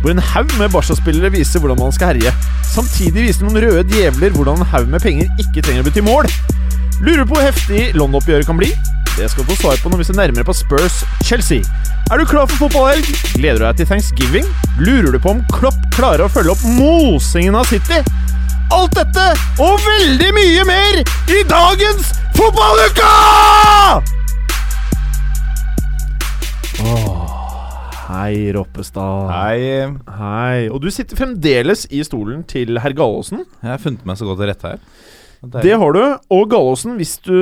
hvor en haug med Barca-spillere viser hvordan man skal herje. Samtidig viser noen røde djevler hvordan en haug med penger ikke trenger å bety mål. Lurer på hvor heftig London-oppgjøret kan bli? Det skal du få svar på når vi ser nærmere på Spurs Chelsea. Er du klar for fotballhelg? Gleder du deg til thanksgiving? Lurer du på om Klopp klarer å følge opp mosingen av City? Alt dette og veldig mye mer i dagens Fotballuka! Hei, Roppestad. Hei. Hei. Og du sitter fremdeles i stolen til herr Gallåsen. Jeg har funnet meg så godt til rette her. Det har du. Og Gallåsen, hvis du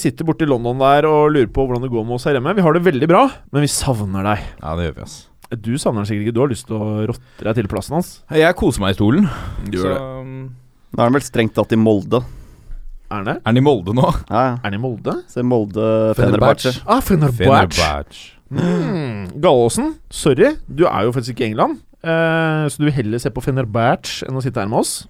sitter borte i London der og lurer på hvordan det går med oss her hjemme Vi har det veldig bra, men vi savner deg. Ja, det gjør vi, ass. Du savner han sikkert ikke. Du har lyst til å rotte deg til plassen hans. Jeg koser meg i stolen. Du gjør det. Nå er han vel strengt tatt i Molde. Er han det? Er den i Molde nå? Ja, ja. Er han i Molde? Se Molde Fenerbahçe. Ah, Fenerbahçe. Mm. Sorry. Du er jo faktisk ikke i England. Eh, så du vil heller se på Fenerbahçe enn å sitte her med oss?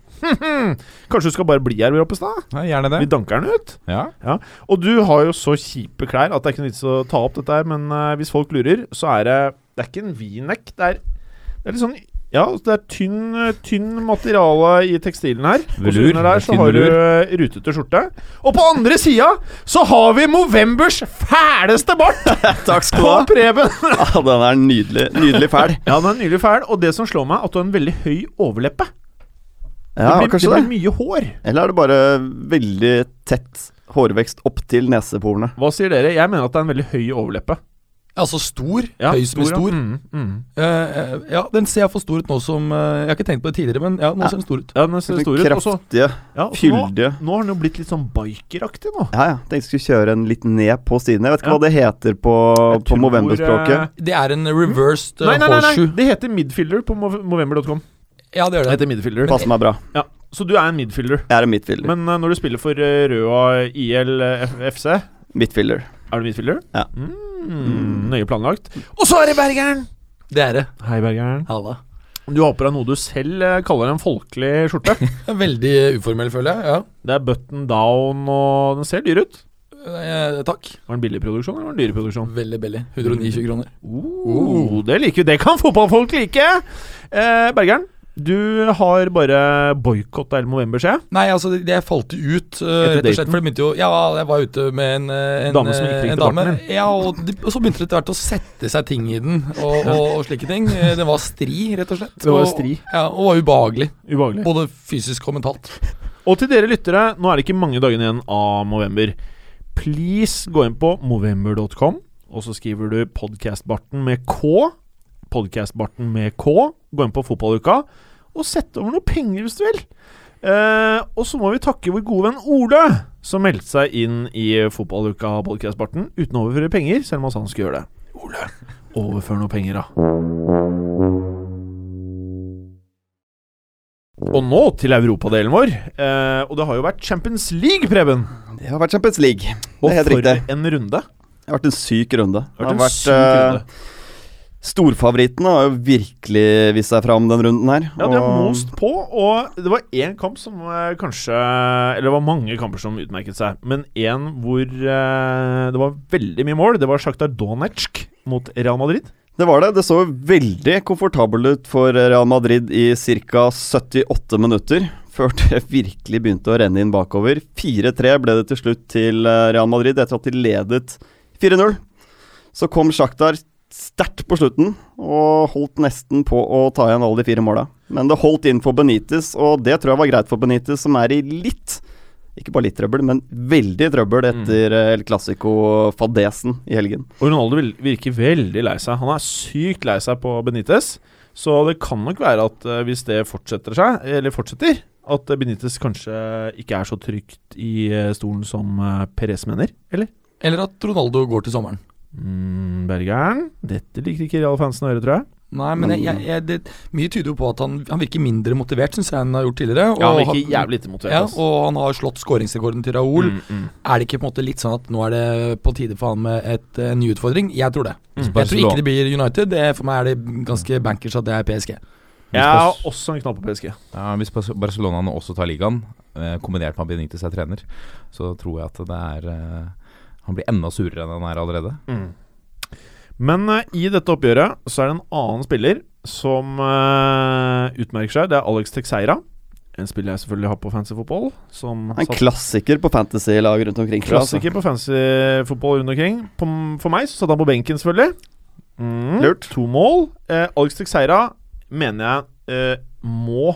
Kanskje du skal bare bli her, Roppestad? Ja, gjerne det. Vi danker den ut. Ja. Og du har jo så kjipe klær at det er ikke noe vits å ta opp dette her, men eh, hvis folk lurer, så er det Det er ikke en v-neck. Det er, det er litt sånn Ja, det er tynn, tynn materiale i tekstilen her. Og Velur. under der så har du eh, rutete skjorte. Og på andre sida så har vi Movembers fæleste bart Takk skal på du ha. Preben! Ja, den er nydelig. Nydelig fæl. Ja, den er nydelig fæl, og det som slår meg, at du har en veldig høy overleppe. Ja, det, blir, kanskje det det. blir mye hår. Eller er det bare veldig tett hårvekst opp til neseporene? Hva sier dere? Jeg mener at det er en veldig høy overleppe. Altså stor. Ja, høy som stor. ja. stor. Mm, mm. Eh, eh, ja, den ser for stor ut nå som uh, Jeg har ikke tenkt på det tidligere, men ja, nå Ja. ser den stor ut. Ja, den ser stor ut. Kraftige, ja, fyldige. nå, nå har den jo blitt litt sånn bikeraktig nå. Ja, ja. Tenkte jeg skulle kjøre en litt ned på siden. Jeg vet ikke Ja. hva det heter på, Jeg på Movember-språket. Det er en reversed mm. Nei, nei, nei, nei, horseshoe. det heter midfielder på movember.com. Ja, det gjør Det det. heter midfielder. Passer meg bra. Ja, så du er en midfielder. Jeg er en midfielder. Men uh, når du spiller for uh, Røa IL FC, Midfielder. Er du midfielder? Ja. Mm, nøye planlagt. Og så er det Bergeren! Det er det. Hei, Bergeren. Halla. Du har på deg noe du selv eh, kaller en folkelig skjorte. Veldig uformell, føler jeg. Ja. det er button down, og den ser dyr ut. Eh, takk. Var den billig produksjon eller var den dyre dyr produksjon? Veldig billig. 129 kroner. Oh, det liker vi. Det kan fotballfolk like! Eh, Bergeren, du har bare boikotta El Movember, ser jeg. Nei, altså, det, jeg falt ut, Uh, rett og slett. For det begynte jo Ja, jeg var ute med en, eh, en Dame som ikke eh, likte en dame. Ja, og, de, og så begynte det etter hvert å sette seg ting i den, og, og, og slike ting. Det var stri, rett og slett. Det var stri. Ja, og var ubehagelig. Ubehagelig. Både fysisk og mentalt. Og til dere lyttere, nå er det ikke mange dagene igjen av Movember. Please gå inn på movember.com, og så skriver du podcastbarten med K. Podcastbarten med K. Gå inn på fotballuka, og sette over noe penger hvis du vil. Eh, og så må vi takke vår gode venn Ole, som meldte seg inn i fotballuka podcastbarten uten å overføre penger, selv om han skulle gjøre det. Ole, overfør noe penger, da. Og nå til europadelen vår. Eh, og det har jo vært Champions League, Preben. Det har vært Champions League. Og Det er helt for en runde. Det har vært en syk runde. Det har Det vært har en syk runde. Storfavorittene har jo virkelig vist seg fram den runden her. Ja, de har most på, og det var én kamp som eh, kanskje Eller det var mange kamper som utmerket seg, men én hvor eh, det var veldig mye mål. Det var Sjaktar Donetsk mot Real Madrid. Det var det. Det så veldig komfortabelt ut for Real Madrid i ca. 78 minutter. Før det virkelig begynte å renne inn bakover. 4-3 ble det til slutt til eh, Real Madrid etter at de ledet 4-0. Så kom Shakhtar sterkt på slutten og holdt nesten på å ta igjen alle de fire måla. Men det holdt inn for Benitez, og det tror jeg var greit for Benitez, som er i litt ikke bare litt trøbbel, men veldig trøbbel etter mm. El Clásico-fadesen i helgen. Og Ronaldo virker veldig lei seg. Han er sykt lei seg på Benitez. Så det kan nok være at eh, hvis det fortsetter seg, eller fortsetter, at Benitez kanskje ikke er så trygt i eh, stolen som Perez mener, eller? Eller at Ronaldo går til sommeren. Mm, Bergeren, dette liker ikke Real-fansen å høre, tror jeg. Nei, men jeg, jeg, jeg, det, mye tyder jo på at han, han virker mindre motivert, syns jeg, enn han har gjort tidligere. Ja, han virker jævlig lite motivert. Ja, og han har slått skåringsrekorden til Raoul. Mm, mm. Er det ikke på en måte litt sånn at nå er det på tide for han med et, en ny utfordring? Jeg tror det. Mm. Jeg tror ikke det blir United. Det, for meg er det ganske bankers at det er PSG. Jeg har også en knall på PSG. Ja, hvis Barcelona nå også tar ligaen, eh, kombinert med at Benitez er trener, så tror jeg at det er eh, Han blir enda surere enn han er allerede. Men uh, i dette oppgjøret så er det en annen spiller som uh, utmerker seg. Det er Alex Texeira. En spiller jeg selvfølgelig har på fancy fotball. Som En satt- klassiker på fantasy-lag rundt omkring. Klassiker altså. klassiker på fancy fotball rundt omkring. På, for meg så satt han på benken, selvfølgelig. Mm, Lurt. To mål. Uh, Alex Texeira mener jeg eh, må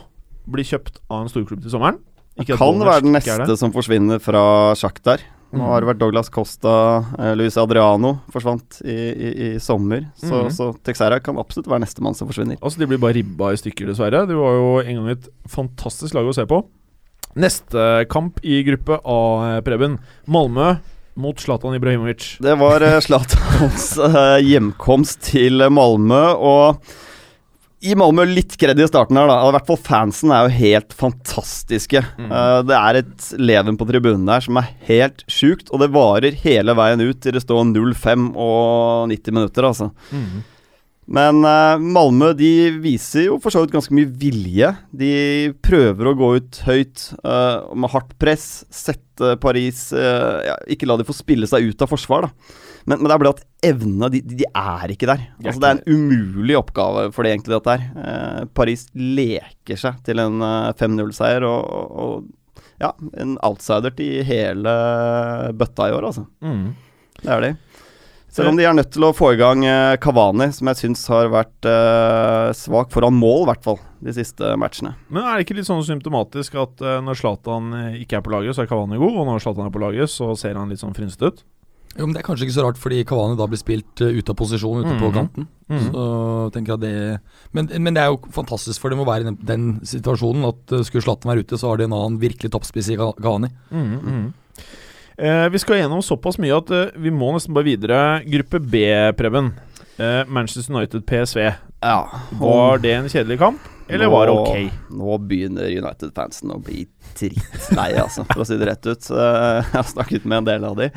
bli kjøpt av en storklubb til sommeren. Ikke Kan være den neste som forsvinner fra Shakhtar. Nå har det vært Douglas Costa, eh, Luis Adriano forsvant i, i, i sommer. Så, Mhm. så Texera kan absolutt være nestemann som forsvinner. Altså, de blir bare ribba i stykker, dessverre. Det var jo en gang et fantastisk lag å se på. Neste kamp i gruppe A, Preben. Malmö mot Zlatan Ibrahimovic. Det var eh, Zlatans eh, hjemkomst til Malmö, og i Malmö litt kred i starten her, da. I hvert fall fansen er jo helt fantastiske. Eh, det er et leven på tribunen der som er helt sjukt, og det varer hele veien ut til det står 0-5 og 90 minutter, altså. Men uh, Malmö de viser jo for så vidt ganske mye vilje. De prøver å gå ut høyt uh, med hardt press, sette Paris ja, Ikke la de få spille seg ut av forsvar, da. Men, men det er bare at evnene de, de er ikke der. Er Altså, det er en umulig oppgave for det egentlig, dette her. Eh, Paris leker seg til en eh, 5-0-seier, og, og, og ja, en outsider til hele bøtta i år, altså. Mm. Det er de. Selv om de er nødt til å få i gang eh, Kavani, som jeg syns har vært eh, svak foran mål, i hvert fall, de siste matchene. Men er det ikke litt sånn symptomatisk at eh, når Zlatan eh, ikke er på laget, så er Kavani god, og når Zlatan er på laget, så ser han litt sånn frynsete ut? Jo, men Det er kanskje ikke så rart, fordi Kavani da blir spilt uh, ute av posisjon ute på kanten. kanten. -hmm. Så tenker jeg det men, men det er jo fantastisk for dem å være i den, den situasjonen at uh, skulle Zlatan være ute, så har de en annen virkelig toppspiss i Ka- Kavani. Mm, -hmm. uh, vi skal gjennom såpass mye at uh, vi må nesten bare videre. Gruppe B, Preben. Eh, Manchester United PSV. Ja, Var det en kjedelig kamp, eller var det ok? Nå begynner United-fansen å bli drittlei, altså, for å si det rett ut. Eh, Jeg har snakket med en del av de.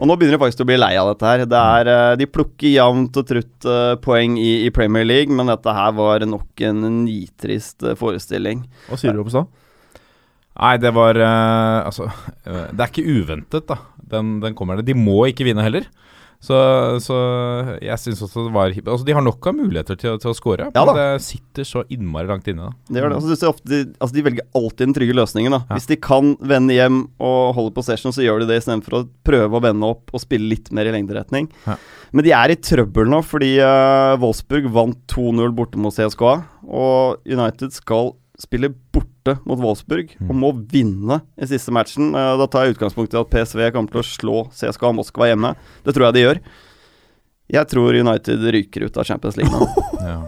Og nå begynner de faktisk å bli lei av dette her. Det er, eh, de plukker jevnt og trutt eh, poeng i, i Premier League, men dette her var nok en nitrist eh, forestilling. Hva sier du, Oppestad? Nei, det var Altså, det er ikke uventet, da. Den, den kommer der. De må ikke vinne heller. Så, så jeg syns også det var Altså, de har nok av muligheter til, til å score, Ja men det sitter så innmari langt inne. da. Det gjør det. Altså, ofte, de, altså, de velger alltid den trygge løsningen. Da. Ja. Hvis de kan vende hjem og holde possession, så gjør de det istedenfor å prøve å vende opp og spille litt mer i lengderetning. Ja. Men de er i trøbbel nå, fordi uh, Wolfsburg vant 2-0 borte mot CSKA. Og United skal spille borte mot Wolfsburg og må vinne i siste matchen. Eh, da tar jeg utgangspunkt i at PSV kommer til å slå CSKA Moskva hjemme. Det tror jeg de gjør. Jeg tror United ryker ut av Champions League nå. Ja.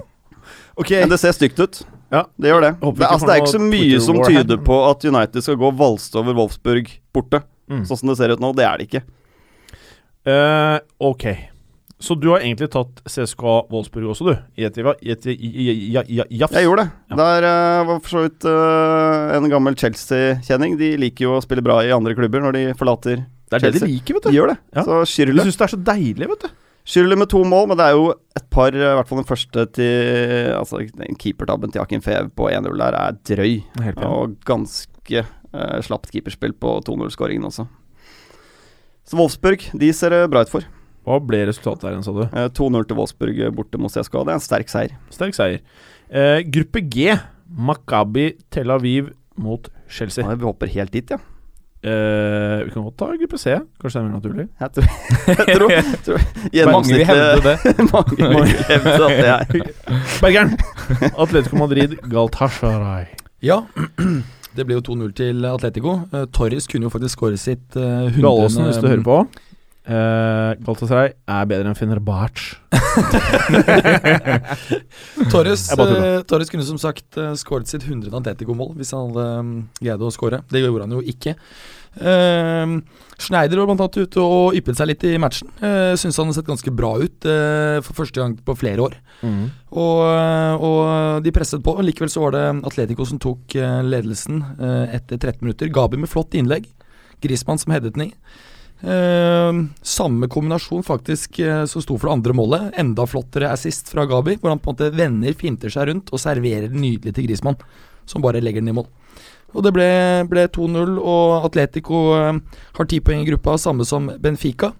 Ok, Men det ser stygt ut. Ja. Det gjør det. Det, altså, det er ikke så mye som tyder på at United skal gå valst over Wolfsburg borte. Mm. Sånn som det ser ut nå. Det er det ikke. Uh, ok. Så du har egentlig tatt CSKA Wolfsburg også, du? I et, i et, i, i, i, i, jafs? Jeg gjorde det. Ja. Der uh, var for så vidt uh, en gammel Chelsea-kjenning. De liker jo å spille bra i andre klubber når de forlater Chelsea. Det er det de liker, vet du. De gjør det. Ja. Så De Schürrle syns det er så deilig, vet du. Schürrle med to mål, men det er jo et par, i hvert fall den første til Altså, den keepertabben til Akin Fev på 1-0 der er drøy. Helt. Og ganske uh, slapt keeperspill på 2-0-skåringen også. Så Wolfsburg, de ser det bra ut for. Hva ble resultatet der igjen, sa du? Eh, 2-0 til Wolfsburg eh, borte mot CSKA. Det er en sterk seier. Sterk seier. Eh, gruppe G. Makabi Tel Aviv mot Chelsea. Ja, vi hopper helt dit, ja. Eh, vi kan godt ta gruppe C. Kanskje det er mer naturlig. Jeg tror, jeg tror, tror Mange vil hevde det. Mange vil hevde at det er Bergeren! Atletico Madrid, Galtasharay. Ja, det ble jo 2-0 til Atletico. Uh, Torres kunne jo faktisk skåre sitt uh, 100. Gallosen, hvis du hører på. Eh, Galatasaray er bedre enn Fenerbahçe. Torres, eh, Torres kunne som sagt uh, skåret sitt 100. Antetico-mål hvis han hadde um, greid å skåre. Det gjorde han jo ikke. Uh, Schneider var blant annet ute og yppet seg litt i matchen. Uh, Syns han har sett ganske bra ut uh, for første gang på flere år. Og, eh, og de presset på. Likevel så var det Atletico som tok ledelsen etter 13 minutter. Gabi med flott innlegg. Grismann som headet den i. Eh, samme kombinasjon faktisk eh, som sto for det andre målet. Enda flottere assist fra Gabi, hvor han på en måte vender, finter seg rundt og serverer den nydelig til Grismann, som bare legger den i mål. Og det ble, ble 2-0, og Atletico eh, har ti poeng i gruppa, samme som Benfica.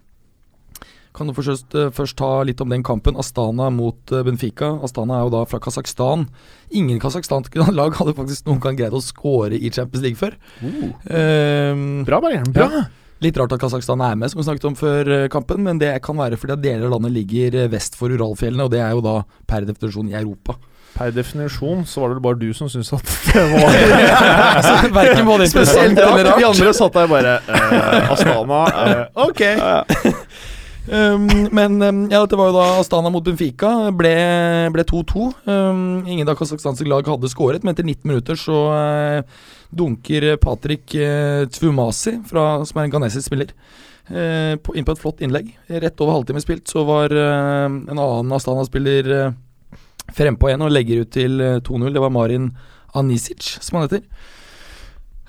Kan du først, først ta litt om den kampen. Astana mot Benfica. Astana er jo da fra Kasakhstan. Ingen kasakhstanske lag hadde faktisk noen gang greid å score i Champions League før. Ehm, Bra, Bergeren. Bra. ja. Litt rart at Kasakhstan er med, som vi snakket om før eh, kampen, men det kan være fordi at deler av landet ligger eh, vest for Uralfjellene, og det er jo da per definisjon i Europa. Per definisjon så var det bare du som syntes at det var Verken både interessant eller rart. Vi andre satt der bare eh, Astana. eh, ok. Um, men um, ja, dette var jo da Astana mot Benfica. Ble ble 2-2. Um, ingen av kasakhstanske lag hadde skåret, men etter 19 minutter så eh, dunker Patrick uh, Tvumasi, fra, som er en ghanesisk spiller, eh, på, inn på et flott innlegg. Rett over halvtime spilt så var eh, en annen Astana-spiller eh, frempå igjen og legger ut til eh, 2-0. Det var Marin Anisic, som han heter.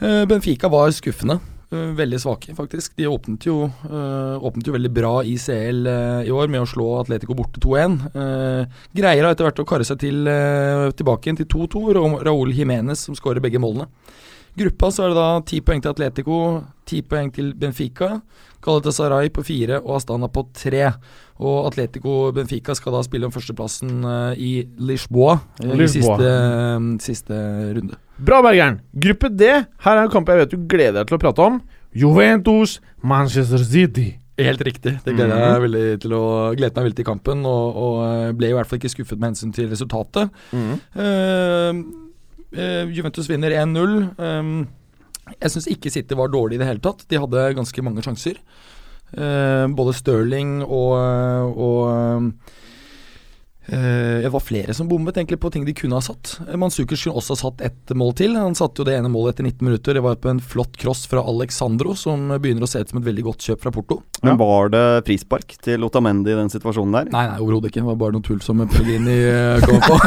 Eh, Benfica var skuffende. Eh, Veldig svake, faktisk. De åpnet jo, øh, åpnet jo veldig bra i CL øh, i år med å slå Atletico borte 2-1. Øh, greier etter hvert å karre seg til, eh, tilbake igjen til 2-2. Ra Raúl Jiménez som skårer begge målene. Gruppa så er det da ti poeng til Atletico, ti poeng til Benfica. Galatasaray på fire og Astana på tre. Og Atletico Benfica skal da spille om førsteplassen eh, i Lisboa eh, i Lisboa. siste, eh, siste runde. Bra, Bergeren. Gruppe D. Her er en kamp jeg vet du gleder deg til å prate om. Juventus, Manchester City. Helt riktig. Det gleder jeg veldig til å glede meg veldig til kampen, og, og ble i hvert fall ikke skuffet med hensyn til resultatet. Mm. eh, Juventus vinner 1-0. Um, jeg syns ikke City var dårlig i det hele tatt. De hadde ganske mange sjanser. Eh, både Stirling og, og eh, Det var flere som bommet egentlig på ting de kunne ha satt. Mansukers Manzukic kunne også ha satt ett mål til. Han satte jo det ene målet etter 19 minutter. Det var på en flott cross fra Alexandro, som begynner å se ut som et veldig godt kjøp fra Porto. Men var det frispark til Otamendi i den situasjonen der? Nei, nei, overhodet ikke. Det var bare noe tull som Pellegrini eh, kom på.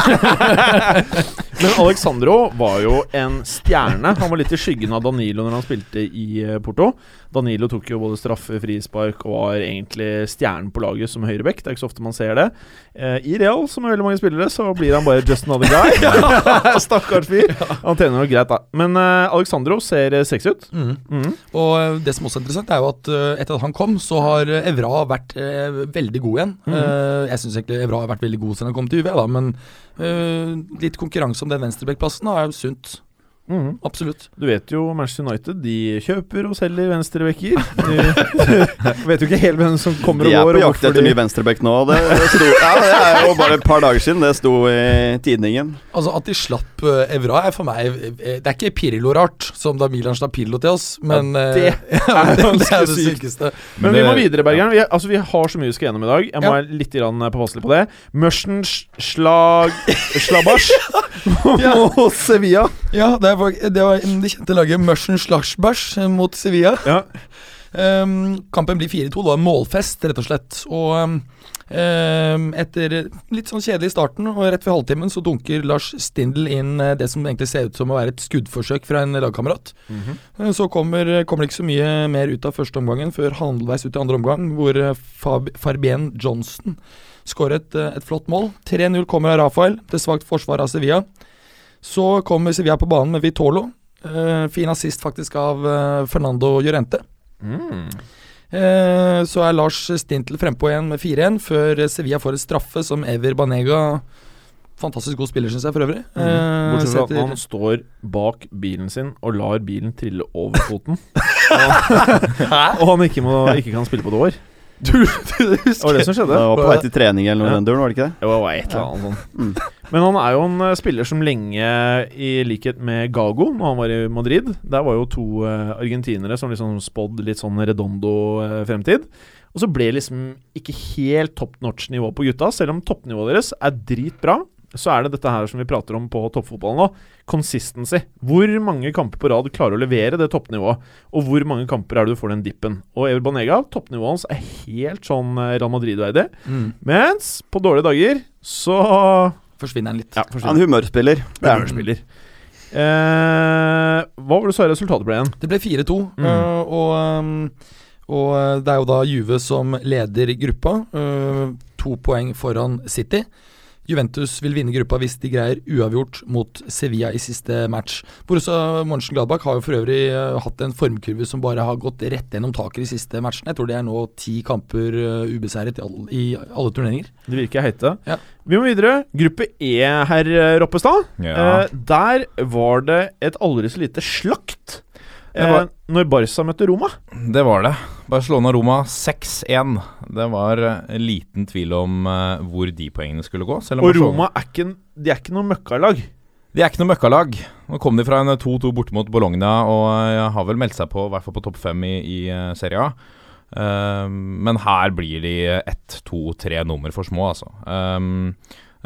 Men Alexandro var jo en stjerne. Han var litt i skyggen av Danilo når han spilte i eh, Porto. Danilo tok jo både straffe, frispark og var egentlig stjernen på laget som høyrebekk. Det er ikke så ofte man ser det. Eh, I Real, som er veldig mange spillere, så blir han bare just another guy. Stakkars fyr. Han tjener nok greit, da. Men eh, Alexandro ser eh, sexy ut. Mm. Mm. Og eh, det som også er interessant, er jo at eh, etter at han kom, så har Evra vært eh, veldig god igjen. Eh, jeg syns egentlig Evra har vært veldig god siden han kom til UV, da, men litt konkurranse om den venstrebekkplassen er jo sunt. Mhm. Absolutt. Du vet jo Manchester United De kjøper og selger venstrebacker. Du vet jo ikke helt hvem som kommer De er på jakt etter de- ny venstreback nå. Det, det, sto, ja, det er jo bare et par dager siden det sto i tidningen. Altså At de slapp eh, Evra er for meg eh, Det er ikke Pirlo-rart, som da Milan slapp Pirlo til oss, men Ja, eh, det er det, ganske er det sykeste. Men, Men vi må videre, Bergeren. Vi, altså, vi har så mye vi skal gjennom i dag. Jeg må Ja. være litt påpasselig på det. Mørsen slag Slabasj mot Sevilla. Ja, det, var, det var det kjente laget Mørsen Slashbæsj mot Sevilla. Ja. Um, kampen blir 4-2. Det var målfest, rett og slett. Og um, etter litt sånn kjedelig i starten, og rett ved halvtimen, så dunker Lars Stindl inn eh, det som egentlig ser ut som å være et skuddforsøk fra en lagkamerat. Eh, Så kommer, kommer det ikke så mye mer ut av første omgangen før halvveis ut i andre omgang, hvor eh, Fab Farbien Johnson skårer et, eh, et flott mål. 3-0 kommer av Rafael, til svakt forsvar av Sevilla. Så kommer Sevilla på banen med Vitolo. Eh, fin assist faktisk av eh, Fernando Llorente. Mm. Eh, så er Lars Stintel frempå igjen med 4-1, før Sevilla får et straffe som Ever Banega Fantastisk god spiller, syns jeg, for øvrig. Eh, Mm. Bortsett fra at han står bak bilen sin og lar bilen trille over foten. og, og han ikke, må, ikke kan spille på et år. Du, du Det var det som Det skjedde. var på vei til trening eller noe Ja. den duren, var det ikke det? Det var et eller annet sånn. Mm. Men han er jo en eh, spiller som lenge, i likhet med Gago, når han var i Madrid Der var jo to eh, argentinere som liksom spådd litt sånn redondo-fremtid. Og så ble liksom ikke helt top notch-nivå på gutta, selv om toppnivået deres er dritbra. så er det dette her som vi prater om på toppfotballen nå. Consistency. Hvor mange kamper på rad klarer å levere det toppnivået? Og hvor mange kamper er det du får den dippen? Og Ever Banega, toppnivået hans er helt sånn eh, Real Madrid-verdig. Mm. Mens på dårlige dager så Forsvinner han litt. Ja, Han er forsvinner. en humørspiller. Det er han. Humørspiller. Eh, hva var det så resultatet ble igjen? Det ble 4-2, Mm. Uh, og, um, og øh, det er jo da Juve som leder gruppa. Uh, to poeng foran City. Juventus vil vinne gruppa hvis de greier uavgjort mot Sevilla i siste match. Borussia Mönchengladbach har jo for øvrig øh, hatt en formkurve som bare har gått rett gjennom taket de siste matchene. Jeg tror det er nå ti kamper øh, ubeseiret i alle, i alle turneringer. Det virker heite. Ja. Vi må videre. Gruppe E, herr Roppestad. Ja. Eh, der var det et aldri så lite slakt eh, var- når Barca møtte Roma. Det var det. Barcelona-Roma 6-1. Det var eh, liten tvil om eh, hvor de poengene skulle gå. Og Roma er ikke, de er ikke noe møkkalag. De er ikke noe møkkalag. Nå kom de fra en 2-2 borte mot Bologna og eh, har vel meldt seg på i hvert fall på topp fem i, i eh, Serie A. Eh, men her blir de ett, to, tre nummer for små, altså. Um,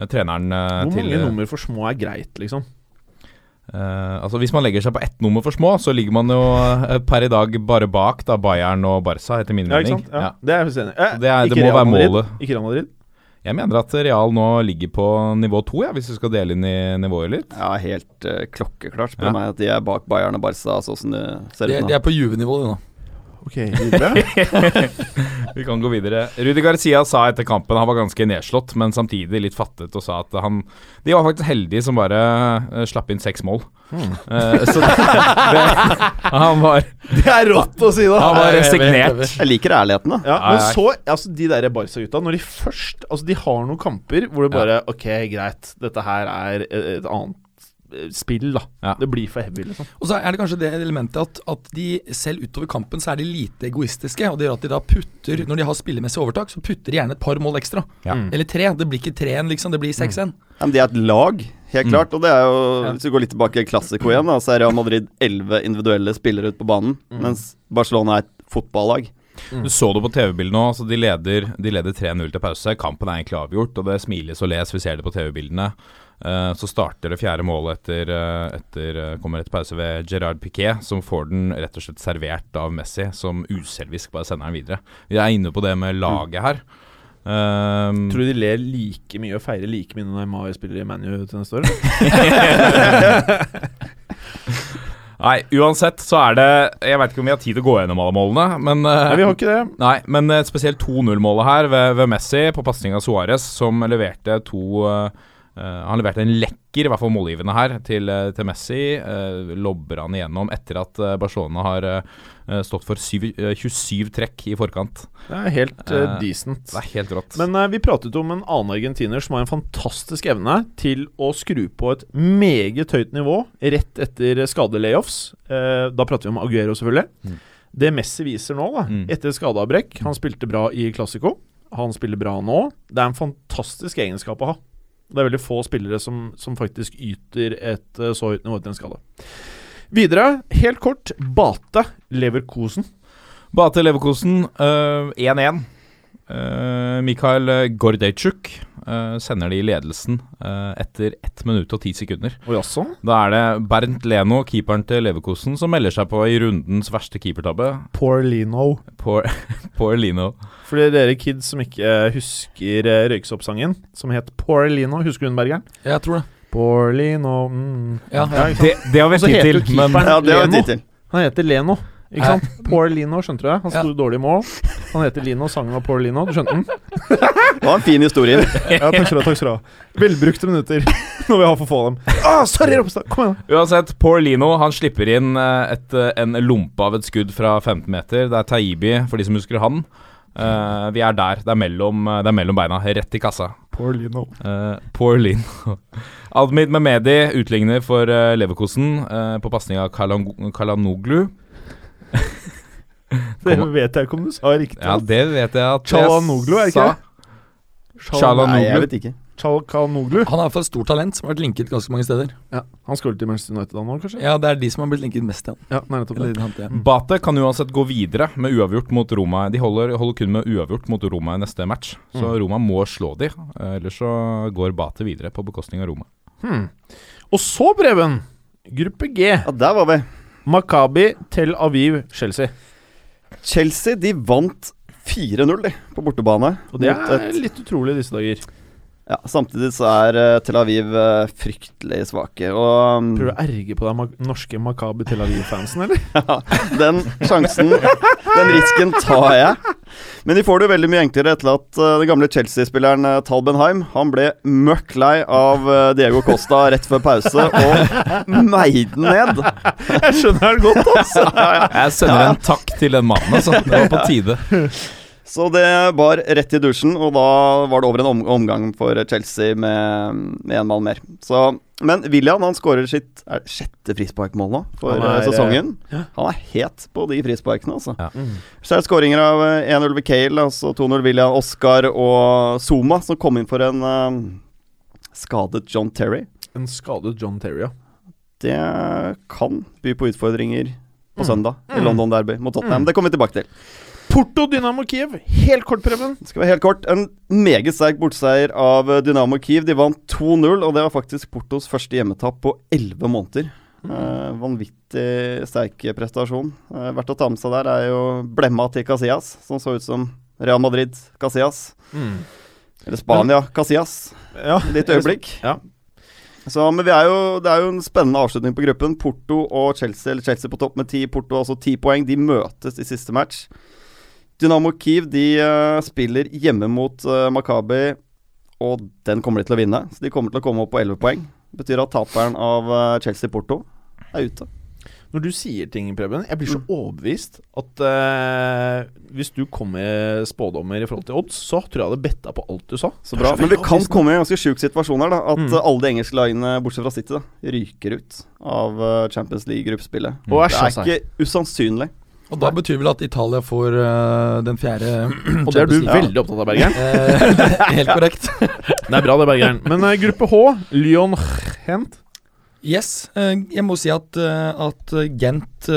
treneren eh, Hvor til mange nummer for små er greit, liksom? Eh, altså Hvis man legger seg på ett nummer for små, så ligger man jo uh, per i dag bare bak da Bayern og Barca, etter min Ja, ikke mening. sant? Ja, Ja. Det er jeg enig i. Eh, Det det ikke må Real være Madrid. målet. Ikke Real Madrid. Jeg mener at Real nå ligger på nivå to, ja, hvis du skal dele inn i nivået litt. Ja, helt uh, klokkeklart, spør Ja. meg, at de er bak Bayern og Barca, sånn som det ser De, nå. de er på Juve-nivå, de nå. Ok, videre. Vi kan gå videre. Rudi Garcia sa etter kampen han var ganske nedslått, men samtidig litt fattet, og sa at han De var faktisk heldige som bare eh, slapp inn seks mål. Mm. Uh, så det, Han var, det er rått å si, da! han var resignert. Jeg liker ærligheten, da. Ja, men så, altså de der Barca-gutta, når de først Altså, de har noen kamper hvor det bare Ok, greit, dette her er et, et annet spill, da. Ja. Det blir for heavy, liksom. Og så er det kanskje det elementet at, at de selv utover kampen så er de lite egoistiske. Og det gjør at de da putter, når de har spillemessig overtak, så putter de gjerne et par mål ekstra. Ja. Mm. Eller tre. Det blir ikke 3-1, liksom. Det blir 6-1. Ja, men de er et lag, helt Mm. klart. Og det er jo, hvis vi går litt tilbake i klassiko igjen, da, så er Real Madrid elleve individuelle spillere ute på banen, Mm. mens Barcelona er et fotballag. Du så det på TV-bildet nå. Altså de leder, de leder 3-0 til pause. Kampen er egentlig avgjort, og det smiles og les. Vi ser det på TV-bildene. Eh, så starter det fjerde målet etter, eh, etter eh, kommer etter pause ved Gerard Piquet, som får den rett og slett servert av Messi, som uselvisk bare sender den videre. Vi er inne på det med laget her. Um, Tror du de ler like mye og feirer like mye når Neymar spiller i ManU til neste år? Nei, uansett så er det Jeg vet ikke om vi har tid til å gå gjennom alle målene, men Nei, vi har ikke det. Nei, men spesielt 2-0-målet her ved, ved Messi på pasning av Suárez, som leverte to eh, Han leverte en lekker, i hvert fall målgivende her, til, eh, til Messi. Uh, lobber han igjennom etter at eh, Barcelona har eh, stått for syv, eh, 27 trekk i forkant. Det er helt uh, Eh, decent. Det er helt rått. Men uh, vi pratet om en annen argentiner som har en fantastisk evne til å skru på et meget høyt nivå rett etter skadelayoffs. Uh, da prater vi om Aguero, selvfølgelig. Mm. Det Messi viser nå, da, Mm. etter skadeavbrekk Han spilte bra i Classico. Han spiller bra nå. Det er en fantastisk egenskap å ha. Det er veldig få spillere som, som faktisk yter et eh, så høyt nivå til en skade. Videre, helt kort, Bate Leverkosen. Bate Leverkosen eh, 1-1. Eh, Mikael Gordejczuk eh, sender de i ledelsen eh, etter 1 minutt og 10 sekunder. Og også? Da er det Bernt Leno, keeperen til Leverkosen, som melder seg på i rundens verste keepertabbe. Poor Lino. Poor, poor Lino. For dere kids som ikke husker røyksoppsangen som het Poor Lino, husker du den, Bergeren? Jeg tror det. Poor Lino mm. Ja, ja. Det, det har vi tid til, men Ja, det har vi tid til. Han heter Leno, ikke sant? Poor Lino, skjønte du det? Han sto Ja. dårlig i mål. Han heter Lino, sangen var Poor Lino, du skjønte den? Det var en fin historie. Ja, takk skal du ha. takk skal du ha Velbrukte minutter når vi har for få av dem. Ah, sorry, Ropstad! Kom igjen. uansett, Poor Lino han slipper inn eh, et, eh, en lompe av et skudd fra 15 meter. Det er Taibi, for de som husker han. Uh, vi er der. Det er, mellom, det er mellom beina, rett i kassa. Poor Lino. Uh, poor Lino. Admid Mehmedi utligner for uh, Leverkosen på pasning av Kalan Kalanoglu. Det vet jeg ikke om du sa riktig. Ja, det vet jeg at Chalanoglu, er ikke sa. det? Nei, jeg vet ikke. Chalkanoglu. Han er fall et stort talent som har vært linket ganske mange steder. Ja, han skal vel til Manchester United da nå, kanskje? Ja, det er de som har blitt linket mest til han. Ja, nei. Eller han til. Bate kan uansett gå videre med uavgjort mot Roma. De holder, holder kun med uavgjort mot Roma i neste match, så Mm. Roma må slå de. eh, Ellers så går Bate videre på bekostning av Roma. Hmm. Og så, Preben, gruppe G. Ja, der var vi. Makabi, Tel Aviv, Chelsea. Chelsea de vant 4-0 de, på bortebane. Og det er et- litt utrolig disse dager. Ja, Samtidig så er eh, Tel Aviv eh, fryktelig svake. Og um, Prøver du å erge på deg ma norske Makabi Tel Aviv-fansen, eller? ja, den sjansen, den risken tar jeg. Men de får det jo veldig mye enklere etter at eh, den gamle Chelsea-spilleren uh, Tal Benheim Han ble møkk lei av Diego Costa rett før pause og meide den ned. Jeg skjønner det godt, altså. Jeg sender en takk til den mannen, altså. Det var på tide. Så det bar rett i dusjen, og da var det over en omgang for Chelsea med, med en mann mer. Så, men William han skårer sitt er det sjette frisparkmål nå for Han er, eh, sesongen. ja. Han er het på de frisparkene, altså. Ja. Mm. Så er det skåringer av eh, 1-0 ved Cale, altså 2-0 William Oscar og Zuma, som kom inn for en uh, skadet John Terry. En skadet John Terry, ja. Det kan by på utfordringer på Mm. søndag i Mm. London Derby mot Tottenham. Mm. Det kommer vi tilbake til. Porto Dynamo Kiev, helt kort, Preben. Det skal være helt kort. En meget sterk bortseier av eh, Dynamo Kiev. De vant 2-0, og det var faktisk Portos første hjemmetap på 11 måneder. Eh, vanvittig sterk prestasjon. Eh, verdt å ta med seg der er jo blemma til Casillas, som så ut som Real Madrid Casillas. Eller Spania Casillas. Ja, Litt øyeblikk. Ja. Så, men vi er jo, det er jo en spennende avslutning på gruppen. Porto og Chelsea, eller Chelsea på topp med ti, Porto altså ti poeng. De møtes i siste match. Dynamo Kiev de uh, spiller hjemme mot uh, Makabi, og den kommer de til å vinne. Så de kommer til å komme opp på 11 poeng. Det betyr at taperen av uh, Chelsea-Porto er ute. Når du sier ting, Preben, jeg blir så Mm. overbevist at uh, hvis du kom med spådommer i forhold til odds, så tror jeg jeg hadde betta på alt du sa. Så bra. Men vi kan komme i en ganske sjuk situasjon her. da At Mm. eh, alle de engelske lagene, bortsett fra City, da ryker ut av eh, Champions League-gruppespillet. Og Det er ikke usannsynlig. Og da betyr vel at Italia får uh, den fjerde Og det er du ja. Veldig opptatt av, Bergeren. Eh, helt korrekt. Det er bra, det, Bergeren. Men uh, gruppe H, Lyon Hent. Yes. Uh, jeg må si at, at Gent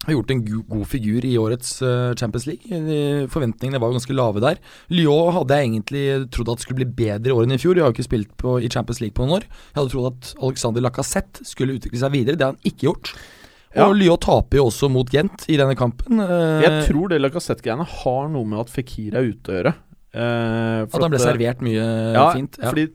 har gjort en god figur i årets Champions League. Forventningene var ganske lave der. Lyon hadde jeg egentlig trodd at skulle bli bedre i år enn i fjor. De har jo ikke spilt på, i Champions League på noen år. Jeg hadde trodd at Alexander Lacassette skulle utvikle seg videre. Det har han ikke gjort. Ja. Og Lyon taper jo også mot Gent i denne kampen. Eh, Jeg tror det Lacassette-greiene har noe med at Fikir er ute å gjøre. Eh, at han ble at, eh, servert mye ja, fint. Ja. fordi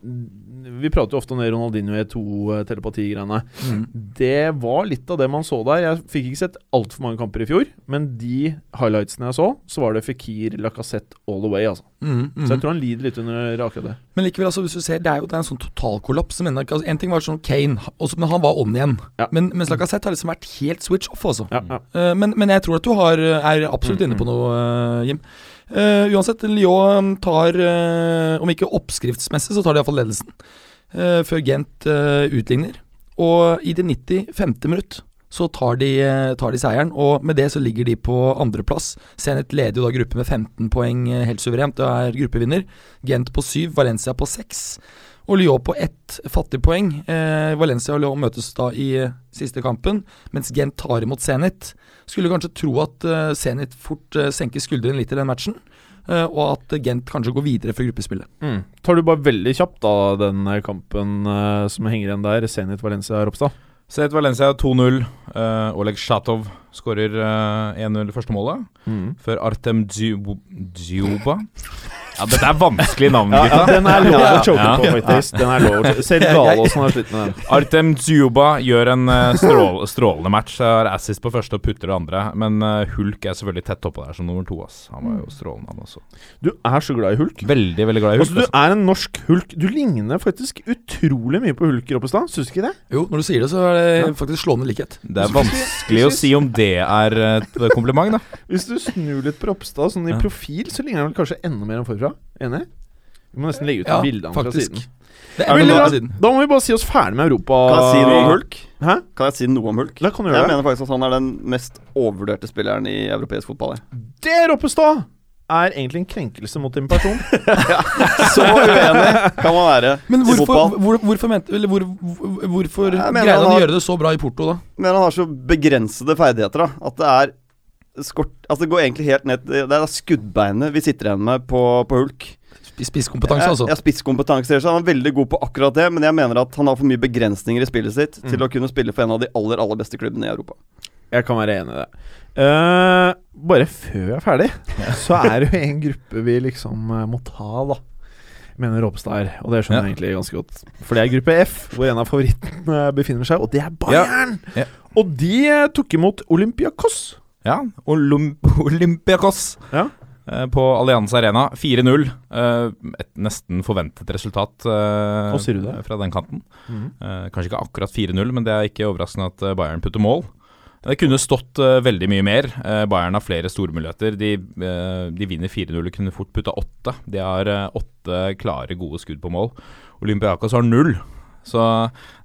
vi prater jo ofte om det Ronaldinho i to uh, telepati-greiene. Mm. Det var litt av det man så der. Jeg fikk ikke sett altfor mange kamper i fjor, men de highlightsene jeg så, så var det Fikir Lacassette all the way, altså. Mm, mm. Så jeg tror han lider litt under akkurat det. Men likevel, altså, hvis du ser, det er jo det er en sånn totalkollaps. Altså, en ting var sånn Kane, også, men han var on igjen. Ja. Men mens Lacassette har liksom vært helt switch off, altså. Ja, ja. Eh, men, men jeg tror at du har, er absolutt Mm, inne på noe, eh, Jim. Uh, uansett, Lyon tar, eh, om ikke oppskriftsmessig, så tar de iallfall ledelsen. Eh, før Gent eh, utligner. Og i det 95. minutt så tar de, eh, tar de seieren, og med det så ligger de på andreplass. Zenit leder jo da gruppe med 15 poeng helt suverent, og er gruppevinner. Gent på 7, Valencia på 6. Og Lyon på ett fattig poeng. Eh, Valencia og Lyon møtes da i siste kampen, mens Gent tar imot Zenit. Skulle kanskje tro at eh, Zenit fort eh, senker skuldrene litt i den matchen, og at Gent kanskje går videre fra gruppespillet. Mm. Tar du bare veldig kjapt da den eh, kampen eh, som henger igjen der, Zenit Valencia Ropstad? Zenit Valencia 2-0. Uh, Oleg Shatov skårer eh, 1-0 første målet. Før Artem Dzu- Ja, dette er vanskelig navn, Ja, gutta. ja, den er lov å choke på, faktisk. Den er lov å. Selv Galåsen har slitt med den. Artem Dzuba gjør en eh, strål, strålende match. Har assist på første og putter det andre. Men eh, Hulk er selvfølgelig tett oppå der som nummer to. Ass. Han var jo strålende, han også. Du er så glad i hulk. Veldig, veldig glad i Hulk. Også, du altså. er en norsk hulk. Du ligner faktisk utrolig mye på hulk, Roppestad. Syns du ikke det? Jo, når du sier det, så er det faktisk slående likhet. Det er vanskelig å si om det er et kompliment, da. Hvis du snur litt på Ropstad, sånn i Ja. profil, så ligner han vel kanskje enda mer enn forfra. Enig? Vi må nesten legge ut Ja, bilde av ham fra siden. Det er bra. Da må vi bare si oss ferdig med Europa. Kan jeg si noe om Hulk? Hæ? Kan jeg si noe om Hulk? Du Jeg det. mener faktisk at han er den mest overvurderte spilleren i europeisk fotball. Det er Roppestad! Er egentlig en krenkelse mot din person. Så uenig kan man være Men i hvorfor, fotball. hvor, hvorfor, mente, eller hvor, hvor, hvorfor greide han han å gjøre det så bra i Porto, da? Men han har så begrensede ferdigheter, da. At det er skort Altså det går egentlig helt ned Det er skuddbeinet vi sitter igjen med på, på Hulk. Spisskompetanse, altså. Ja, spisskompetanse. Han er veldig god på akkurat det, men jeg mener at han har for mye begrensninger i spillet sitt til å kunne spille for en av de aller, aller beste klubbene i Europa. Jeg kan være enig i det. Uh, bare før jeg er ferdig, så er det jo en gruppe vi liksom uh, må ta, da. Mener Ropstad og det skjønner jeg egentlig ganske godt. For det er gruppe F, hvor en av favorittene befinner seg, og det er Bayern! Ja. Og de eh, tok imot Olympiakos. Ja, Olymp Olympiakos Ja. på Allianz Arena. 4-0. eh, et nesten forventet resultat Hva sier du det? fra den kanten. Eh, kanskje ikke akkurat 4-0, men det er ikke overraskende at Bayern putter mål. Det kunne stått eh, veldig mye mer. Eh, Bayern har flere stormuligheter. De, eh, de vinner 4-0 og kunne fort putta åtte. De har åtte klare, gode skudd på mål. Olympiakos har null. Så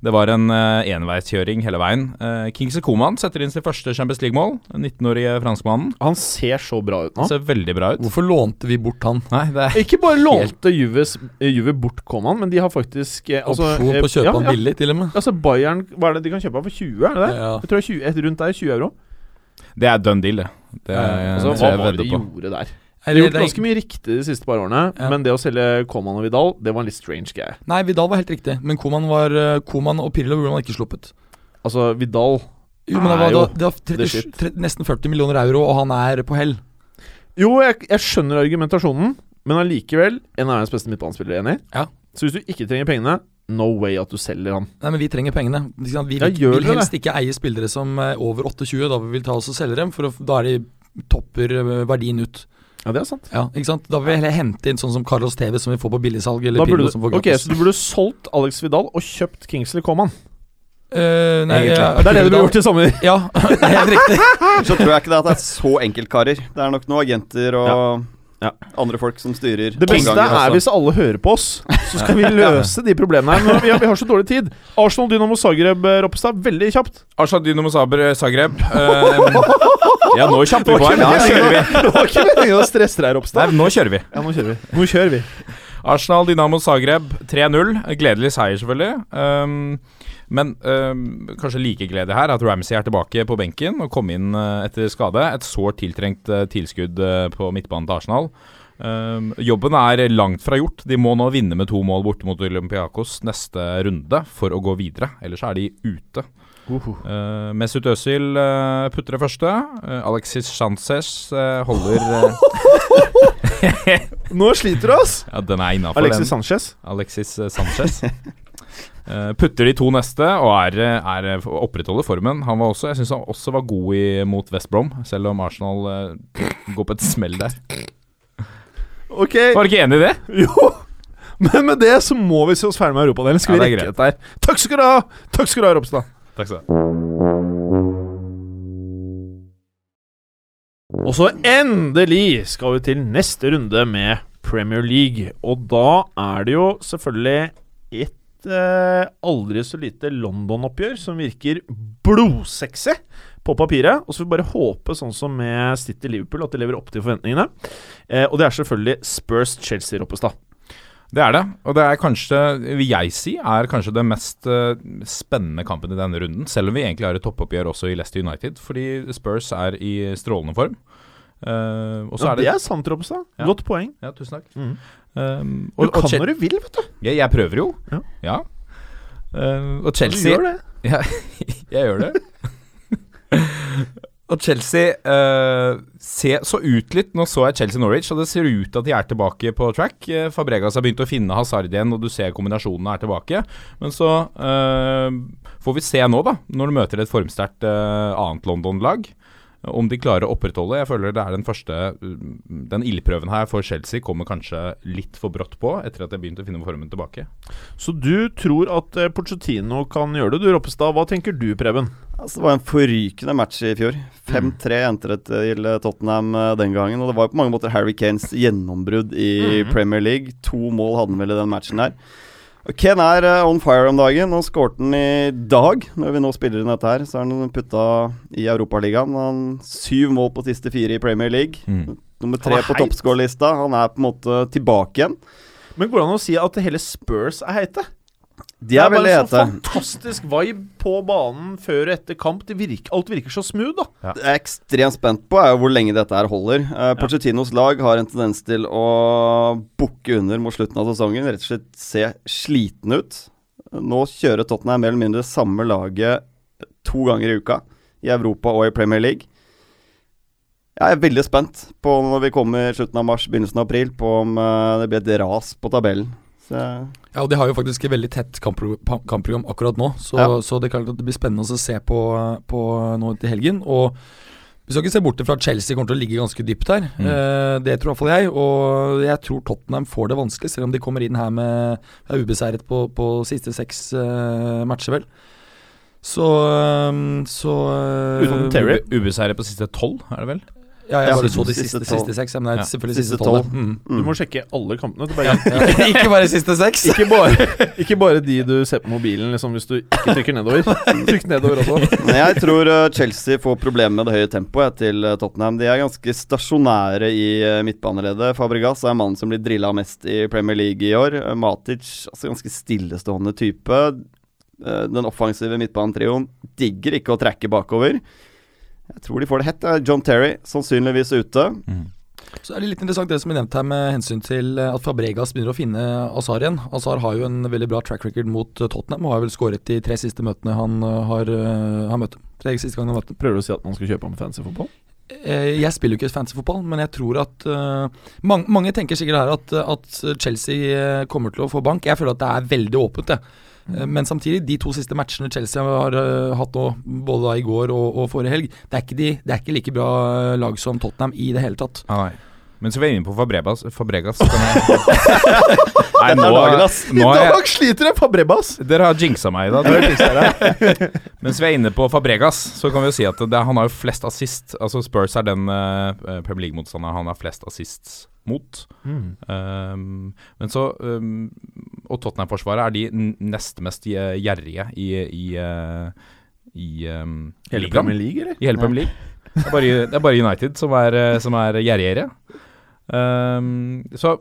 det var en uh, enveiskjøring hele veien. Uh, Kingsley Coman setter inn sitt første Champions League-mål. 19-årige franskmannen. Han ser så bra ut nå. Ser veldig bra ut. Hvorfor lånte vi bort han? Nei, det er Ikke bare lånte Juves, eh, Juve bort Coman, men de har faktisk eh, altså, Opsjon på å kjøpe ja, han ja. billig, til og med. Altså Bayern, hva er det de kan kjøpe han for 20, er det det? Ja. Jeg tror er 20, et rundt der 20 euro. Det er done deal, det. det Ja, Altså, hva var det de gjorde der? De har gjort ganske mye riktig de siste par årene, Ja. men det å selge Coman og Vidal, det var en litt strange greie. Nei, Vidal var helt riktig, men Koman, var, eh, Koman og Pirlo burde man ikke sluppet. Altså, Vidal Jo, men det er jo det var the 30, shit. 30, nesten 40 millioner euro, og han er på hell. Jo, jeg, jeg skjønner argumentasjonen, men allikevel en av verdens beste midtbanespillere, enig? Ja. Så hvis du ikke trenger pengene, no way at du selger han. Nei, men vi trenger pengene. Ikke? Vi Ja, vil, vil helst helst ikke eie spillere som er over 28, da vi vil ta oss og selge dem, for da er de topper eh, verdien ut. Ja, det er sant. Ja, ikke sant? Da vil vi heller hente inn sånn som Carlos TV, som vi får på billigsalg, eller burde Pirlo som får ok. Så du burde solgt Alex Vidal og kjøpt Kingsley Coman. Eh, nei, Egentlig. ja, Det er det du burde gjort i sommer. Ja, er helt riktig. Så tror jeg ikke det at det er så enkeltkarer. Det er nok noen agenter og Ja. andre folk som styrer. Det beste er hvis alle hører på oss, så skal vi løse de problemene her. Men vi har, vi har så dårlig tid. Arsenal Dynamo Zagreb, Roppestad, veldig kjapt. Arsenal Dynamo Zagreb. Eh, ja, nå kjapper vi på her. Nå kjører vi. Det var ikke meningen å stresse deg, Nei, nå kjører vi. Ja, nå kjører vi. Nå kjører vi. Arsenal Dynamo Zagreb 3-0. Gledelig seier, selvfølgelig. Um, men øh, kanskje like gledelig her at Ramsey er tilbake på benken og kom inn uh, etter skade. Et sårt tiltrengt uh, tilskudd uh, på midtbanen til Arsenal. Um, jobben er langt fra gjort. De må nå vinne med to mål borte mot Olympiakos neste runde for å gå videre. Ellers er de ute. Uh, Mesut Özil uh, putter det første. Uh, Alexis Sanchez uh, holder uh, Nå sliter du, ass! Ja, den er innafor, den. Alexis Sanchez. Alexis eh, Sanchez. Eh, putter de to neste og er, er opprettholder formen. Han var også, jeg syns han også var god i, mot West Brom, selv om Arsenal uh, går på et smell der. Ok, Var du ikke enig i det? jo. Men med det så må vi se oss ferdig med Europadelen. Skal Ja, vi rekke dette her? Takk skal du ha! Takk skal du ha, Ropstad. Takk skal du ha. Og så endelig skal vi til neste runde med Premier League. Og da er det jo selvfølgelig et eh, aldri så lite London-oppgjør som virker blodsexy på papiret. Og så får vi bare håpe, sånn som med City Liverpool, at de lever opp til forventningene. Eh, og det er selvfølgelig Spurs-Chelsea, Roppestad. Det er det, og det er kanskje, vil jeg si, er kanskje den mest uh, spennende kampen i denne runden. Selv om vi egentlig har et toppoppgjør også i Leicester United, fordi Spurs er i strålende form. Uh, Ja, er det, det er sant, Roppestad. Ja. Godt poeng. Ja, tusen takk. Mhm. Um, Du kan når du vil, vet du. Jeg, jeg prøver jo. Ja. Eh, og Du gjør det. Ja, jeg gjør det. og Chelsea uh, se, så ut litt Nå så jeg Chelsea Norwich, og det ser ut til at de er tilbake på track. Eh, Fabregas har begynt å finne Hazard igjen, og du ser kombinasjonene er tilbake. Men så uh, får vi se nå, da, når du møter et formsterkt uh, annet London-lag. Om de klarer å opprettholde. Jeg føler det er den første mm, Den ildprøven her for Chelsea kommer kanskje litt for brått på, etter at jeg begynte å finne formen tilbake. Så du tror at eh, Pochettino kan gjøre det, du Roppestad. Hva tenker du, Preben? Altså, det var en forrykende match i fjor. 5-3 endte det til Tottenham eh, den gangen. Og det var på mange måter Harry Kanes gjennombrudd i Premier League. To mål hadde han vel i den matchen der. Ken er eh, on fire om dagen. Nå skåret han i dag, når vi nå spiller inn dette her. Så er han putta i Europaligaen. Han Syv mål på siste fire i Premier League. nummer tre på toppskårerlista. Han er på en måte tilbake igjen. Men går det an å si at hele Spurs er heite? De er veldig bare en sånn fantastisk vibe på banen før og etter kamp. Det virker, alt virker så smooth, da. Det jeg er ekstremt spent på, er jo hvor lenge dette her holder. Uh, Pochettinos lag har en tendens til å bukke under mot slutten av sesongen. Rett og slett se sliten ut. Nå kjører Tottenham mer eller mindre samme laget to ganger i uka. I Europa og i Premier League. Jeg er veldig spent på når vi kommer slutten av mars, begynnelsen av april, på om eh, det blir et ras på tabellen. Ja, og De har jo faktisk et veldig tett kamppro kampprogram akkurat nå, så, Ja. så det, det blir spennende å se på, på nå til helgen. Og vi skal ikke se bort fra at Chelsea kommer til å ligge ganske dypt her. Eh, det tror i hvert fall jeg. Og jeg tror Tottenham får det vanskelig, selv om de kommer inn her med er ubeseiret på, på siste seks eh, matcher, vel. Så, eh, så Uten Terry. Ube- Ubeseiret på siste tolv, er det vel? Ja, jeg bare så de siste siste, siste seks. Men det er Ja, selvfølgelig siste siste tolv. Mm. Du må sjekke alle kampene. Bare, ikke bare siste seks. ikke, bare, ikke bare de du ser på mobilen liksom, hvis du ikke trykker nedover. Trykk nedover også. Men jeg tror eh, Chelsea får problemer med det høye tempoet til eh, Tottenham. De er ganske stasjonære i eh, midtbaneleddet. Fabregas er mannen som blir drilla mest i Premier League i år. Matic, altså ganske stillestående type. Den offensive midtbanetrioen digger ikke å trekke bakover. Jeg tror de får det hett. John Terry sannsynligvis ute. Så er det litt interessant det som er nevnt her med hensyn til eh, at Fabregas begynner å finne Azar igjen. Azar har jo en veldig bra track record mot eh, Tottenham og har vel skåret de tre siste møtene han eh, har, har møtt. Tre siste gangene han har møtt. Prøver du å si at man skal kjøpe ham fancy fotball? Jeg spiller jo ikke fantasyfotball, men jeg tror at uh, mange, mange tenker sikkert her at, at Chelsea kommer til å få bank. Jeg føler at det er veldig åpent, det. Eh, Men samtidig, de to siste matchene Chelsea har eh, hatt nå, både da i går og, og forrige helg, det er, ikke de, det er ikke like bra eh, lag som Tottenham i det hele tatt. Ah, nei. Mens vi er inne på Fabregas, Fabregas kan jeg Nei, er dagen, ass. nå I dag sliter jeg, Fabregas! Dere har jinxa meg i dag. Mens vi er inne på Fabregas, så kan vi jo si at det, han har jo flest assist. Altså Spurs er den uh, Premier League-motstanderen han har flest assists mot. Um, men så um, Og Tottenham-forsvaret er de nest mest gjerrige i, i, i, i um, Hele. Premier League, eller? I hele Premier League. Det er bare, det er bare United som er, eh, som er gjerrigere. Um, så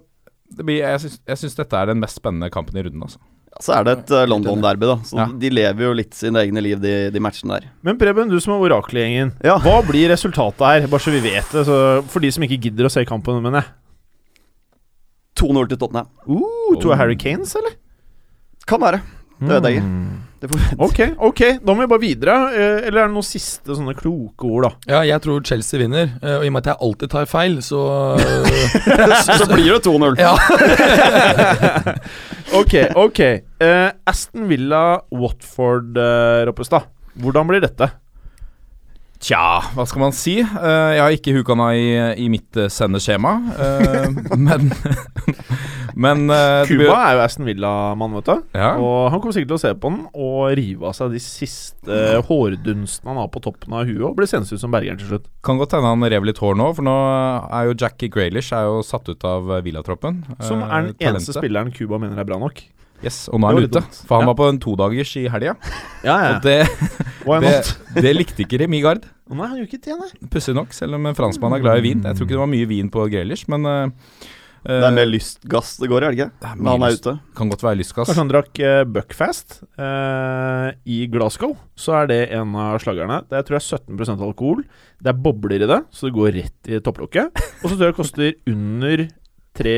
det blir, jeg, syns, dette er den mest spennende kampen i runden. Altså. Så er det et eh, London-derby, da. Så Ja. de lever jo litt sine egne liv, de, de matchene der. Men Preben, du som er orakelgjengen. Ja. Hva blir resultatet her, bare så vi vet det? Så for de som ikke gidder å se kampen, mener jeg. 2-0 til Tottenham. Uh, to Harry Kanes, eller? Kan være. Det vet jeg ikke. Det Ok, ok, da må vi bare videre. Eh, eller er det noen siste sånne kloke ord, da? Ja, jeg tror Chelsea vinner, eh, og i og med at jeg alltid tar feil, så eh, Så blir det 2-0. Ja. Ok, ok. Uh, Aston Villa, Watford, uh, Roppestad. Hvordan blir dette? Tja, hva skal man si? Eh, jeg har ikke hukana i, i mitt uh, sendeskjema, eh, men Men eh, Cuba er jo Aston Villa-mann, vet du. Ja. Og han kommer sikkert til å se på den og rive av seg de siste hårdunstene han har på toppen av huet, og bli sendt ut som bergeren til slutt. Kan godt hende han rev litt hår nå, for nå er jo Jackie Graylish er jo satt ut av eh, Villatroppen. Som Eh, er den eneste spilleren Cuba mener er bra nok. Yes, og nå er han ute. For han Ja. var på en todagers i helga, Ja, og det, det, det likte ikke Remigard. Nei, han gjør ikke det, nei. Pussig nok, selv om en franskmann er glad i vin. Jeg tror ikke det var mye vin på Graylish, men uh, Det er mer lystgass det går i, er det ikke? Når han er ute. Kan godt være lystgass. Kanskje han drakk uh, Buckfast uh, i Glasgow. Så er det en av slagerne. Det er, tror jeg er 17% alkohol. Det er bobler i det, så det går rett i topplokket. Og så tror jeg det koster under 3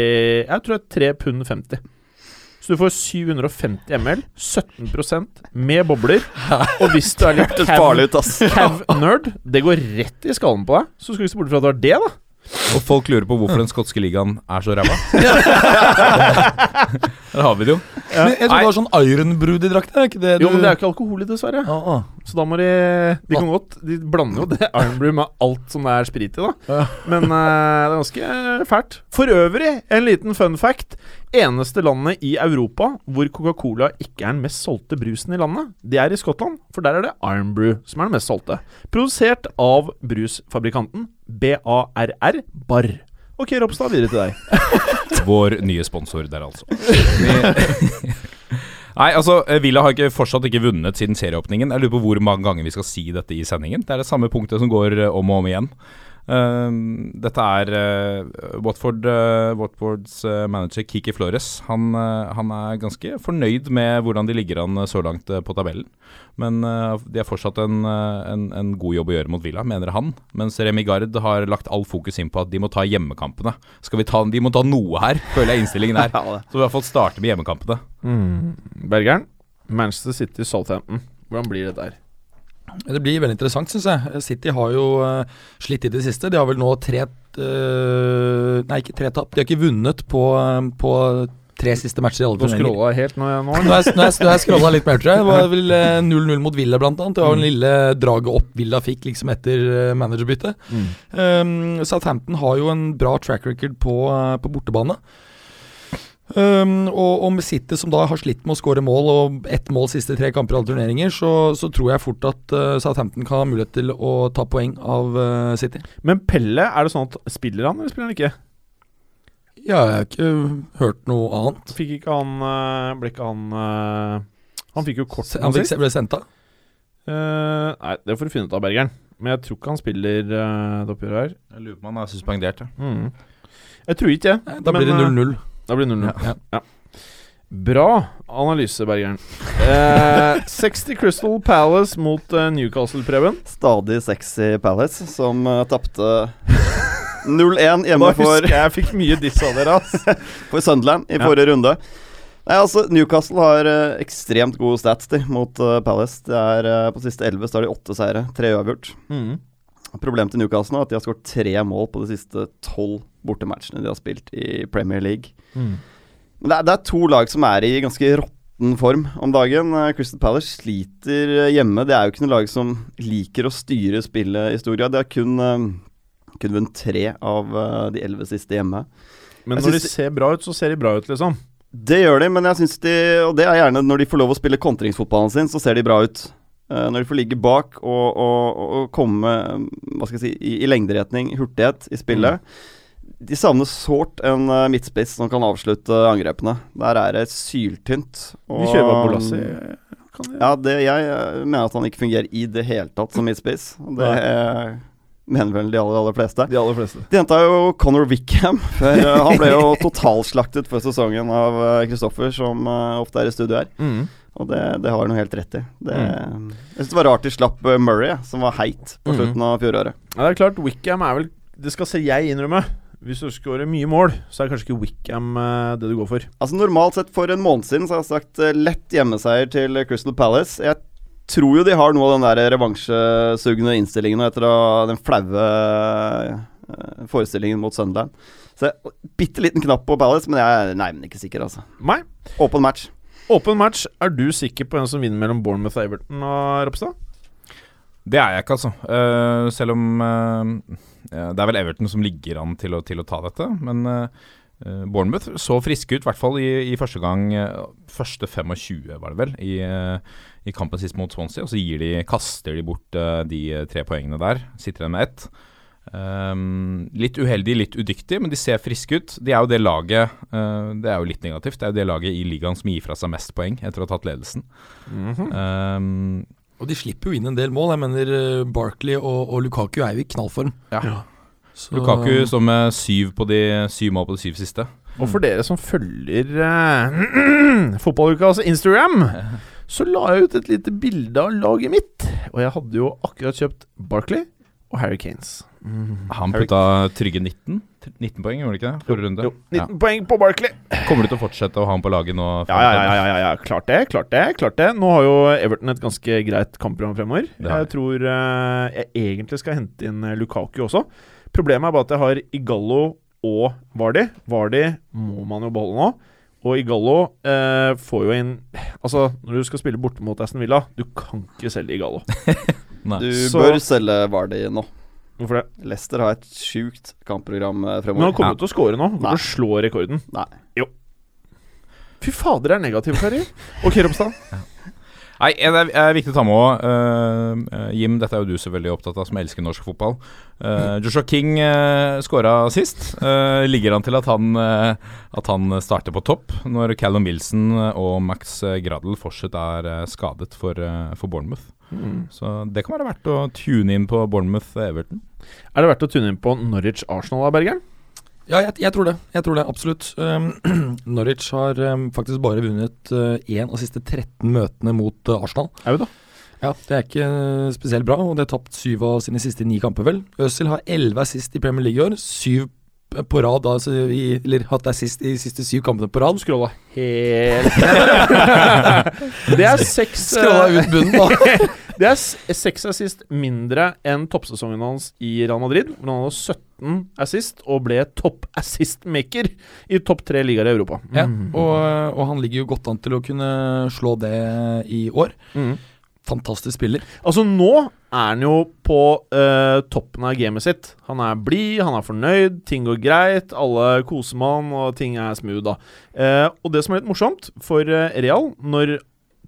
Jeg tror det er 3 pund 50. Så du får 750 ml, 17 med bobler. Og hvis du er litt cav-nerd, det går rett i skallen på deg. Så skal vi se bort fra at det var det, da. Og folk lurer på hvorfor den skotske ligaen er så ræva. Der har vi det jo. Men jeg tror det var sånn ironbrood i drakten, er ikke det du Jo, men det er jo ikke alkohol i, dessverre. Ah, ah. Så da må de De kan godt De blander jo det Iron Brew med alt som det er sprit i, da. Men uh, det er ganske fælt. For øvrig, en liten fun fact. Eneste landet i Europa hvor Coca-Cola ikke er den mest solgte brusen i landet, det er i Skottland. For der er det Iron Brew som er den mest solgte. Produsert av brusfabrikanten BARR Bar. Ok, Ropstad, videre til deg. Vår nye sponsor der, altså. Nei, altså, eh, Villa har ikke, fortsatt ikke vunnet siden serieåpningen. Jeg lurer på hvor mange ganger vi skal si dette i sendingen. Det er det samme punktet som går eh, om og om igjen. Eh, dette er uh, Watford, uh, Watfords uh, manager Kiki Flores. Han, han er ganske fornøyd med hvordan de ligger an så langt på tabellen. Men de har fortsatt en, en, en god jobb å gjøre mot Villa, mener han. Mens Remi Gard har lagt all fokus inn på at de må ta hjemmekampene. Skal vi ta, de må ta noe her, føler jeg innstillingen er. Så vi har fått starte med hjemmekampene. Mm. Bergeren. Manchester City Southampton. Hvordan blir det der? Det blir veldig interessant, syns jeg. City har jo uh, slitt i det siste. De har vel nå tre eh, Nei, ikke tre tap. De har ikke vunnet på, eh, på tre siste matcher i alle Nå turneringer. scrolla helt nå. jeg- nå. Nå har jeg, nå jeg, nå jeg scrolla litt mer, tror jeg. Det var vel eh, 0-0 mot Villa, blant annet. Det var den lille draget opp Villa fikk liksom etter eh, managerbyttet. Mm. Um, Southampton har jo en bra track record på, eh, på bortebane. Um, og, og med City, som da har slitt med å skåre mål, og ett mål siste tre kamper i alle turneringer, så, så tror jeg fort at uh, Southampton kan ha mulighet til å ta poeng av uh, City. Men Pelle, er det sånn at spiller han, eller spiller han ikke? Ja, jeg har ikke hørt noe annet. Fikk ikke han uh, Ble ikke han uh, Han fikk jo kort Han fikk, ble sendt av. Uh, nei, det får du finne ut av, Bergeren. Men jeg tror ikke han spiller uh, det oppgjøret her. Jeg lurer på om han er suspendert. Ja. Mm. Jeg tror ikke det. Da blir det øh, 0-0. Da blir det 0-0. Ja. Ja. Bra analyse, Bergeren. Eh, 60 Crystal Palace mot eh, Newcastle, Preben. Stadig sexy Palace, som uh, tapte 0-1 Da hjemme for, jeg fikk mye diss av dere, ass. for Sunderland i Ja. forrige runde. Nei, altså Newcastle har eh, ekstremt gode stats de, mot uh, Palace. Det er eh, På siste elleve har de åtte seire, tre uavgjort. Mm. Problemet til Newcastle nå er at de har skåret tre mål på de siste tolv bortematchene de har spilt i Premier League. Mm. Det er, det er to lag som er i ganske råtten form om dagen. Eh, Crystal Palace sliter eh, hjemme. Det er jo ikke noe lag som liker å styre spillet i stor grad. De har kun, eh, kun vunnet tre av de elleve siste hjemme. Men Jeg når de ser bra ut, så ser de bra ut, liksom. Det gjør de, men jeg synes de Og det er gjerne når de får lov å spille kontringsfotballen sin, så ser de bra ut. Eh, når de får ligge bak og, og, og, og komme hva skal jeg si, i, i lengderetning, hurtighet i spillet. De savner sårt en eh, midtspiss som kan avslutte angrepene. Der er det syltynt. De kjører Bolassi. Kan de? Ja, det, jeg eh, mener at han ikke fungerer i det hele tatt som midtspiss. Det eh, mener vel de aller, aller fleste. De aller fleste. De henta jo Conor Wickham. For, han ble jo totalslaktet før sesongen av Kristoffer, som ofte er i studio her. Mm. Og det, det har han jo helt rett i. Det, Jeg syns det var rart de slapp eh, Murray, som var heit på Mhm. slutten av fjoråret. Ja, det er klart, Wickham er vel Det skal se jeg innrømme. Hvis du skårer mye mål, så er kanskje ikke Wickham eh, det du går for. Altså Normalt sett for en måned siden så har jeg sagt eh, lett hjemmeseier til Crystal Palace. Jeg tror jo de har noe av den der revansjesugne innstillingen etter den flaue forestillingen mot Sunderland. Så bitte liten knapp på Palace, men jeg er neimen ikke sikker, altså. Åpen match. Åpen match. Er du sikker på hvem som vinner mellom Bournemouth og Everton og Ropstad? Det er jeg ikke, altså. Uh, selv om uh, Det er vel Everton som ligger an til å, til å ta dette. Men eh, Bournemouth så friske ut, i hvert fall i, i første gang Første 25, var det vel, i, i kampen sist mot Swansea. Og så de, kaster de bort de tre poengene der. Sitter igjen med ett. Um, litt uheldig, litt udyktig, men de ser friske ut. De er jo det laget uh, Det er jo litt negativt. Det er jo det laget i ligaen som gir fra seg mest poeng etter å ha tatt ledelsen. um, Og de slipper jo inn en del mål. Jeg mener eh, Barkley og, og Lukaku er jo i knallform. Ja. Så- Lukaku står med syv, på de, syv mål på de syv siste. Og for dere som følger uh, fotballukas Instagram, så la jeg ut et lite bilde av laget mitt. Og jeg hadde jo akkurat kjøpt Barkley og Harry Kanes. Han putta trygge 19 19 poeng, gjorde han ikke det? Forrige runde. Jo, 19 poeng på Barkley. Kommer du til å fortsette å ha han på laget nå? Ja, ja, ja, ja, ja, ja, klart det. klart det, klart det Nå har jo Everton et ganske greit kampprogram fremover. Jeg tror uh, jeg egentlig skal hente inn eh, Lukaku også. Problemet er bare at jeg har Igallo og Vardi. Vardi må man jo beholde nå. Og Igallo eh, får jo inn Altså, når du skal spille borte mot Aston Villa, du kan ikke selge Igallo. Nei. Du Så- bør selge Vardy nå. Hvorfor det? Leicester har et sjukt kampprogram eh, Men han fremover. kommer jo til å score nå. Nei. Kommer til å slå rekorden. Nei. Fy fader, det er negativ, Kari. Ok, Ropstad. Nei, det er, er viktig å ta med òg. Jim, dette er jo du selvfølgelig opptatt av, som elsker norsk fotball. Uh, Joshua King uh, skåra sist. Eh, ligger an til at han, eh, at han starter på topp når Callum Wilson og Max Gradel fortsatt er eh, skadet for, eh, for Bournemouth. Så det kan være verdt å tune inn på Bournemouth-Everton. Er det verdt å tune inn på Norwich Arsenal, da, Bergeren? Ja, jeg, jeg tror det. Jeg tror det, Absolutt. Um, Norwich har um, faktisk bare vunnet én av de siste 13 møtene mot uh, Arsenal. Au da. Ja, Det er ikke uh, spesielt bra, og de har tapt syv av sine siste ni kamper, vel. Øzil har elleve assist i Premier League i år. Syv på rad, altså i, eller hatt assist i de siste syv kampene på rad. Skråla helt Det er seks Skrolla eh, ut bunnen, da. Det er seks assist mindre enn toppsesongen hans i Real Madrid. Hvor han hadde 17 assist og ble topp assist-maker i topp tre ligaer i Europa. Ja, Mm. og, og han ligger jo godt an til å kunne slå det i år. Mm. Fantastisk spiller. Altså Nå er han jo på uh, toppen av gamet sitt. Han er blid, han er fornøyd, ting går greit, alle koser med han, og ting er smooth. da Uh, Og det som er litt morsomt for eh, Real, når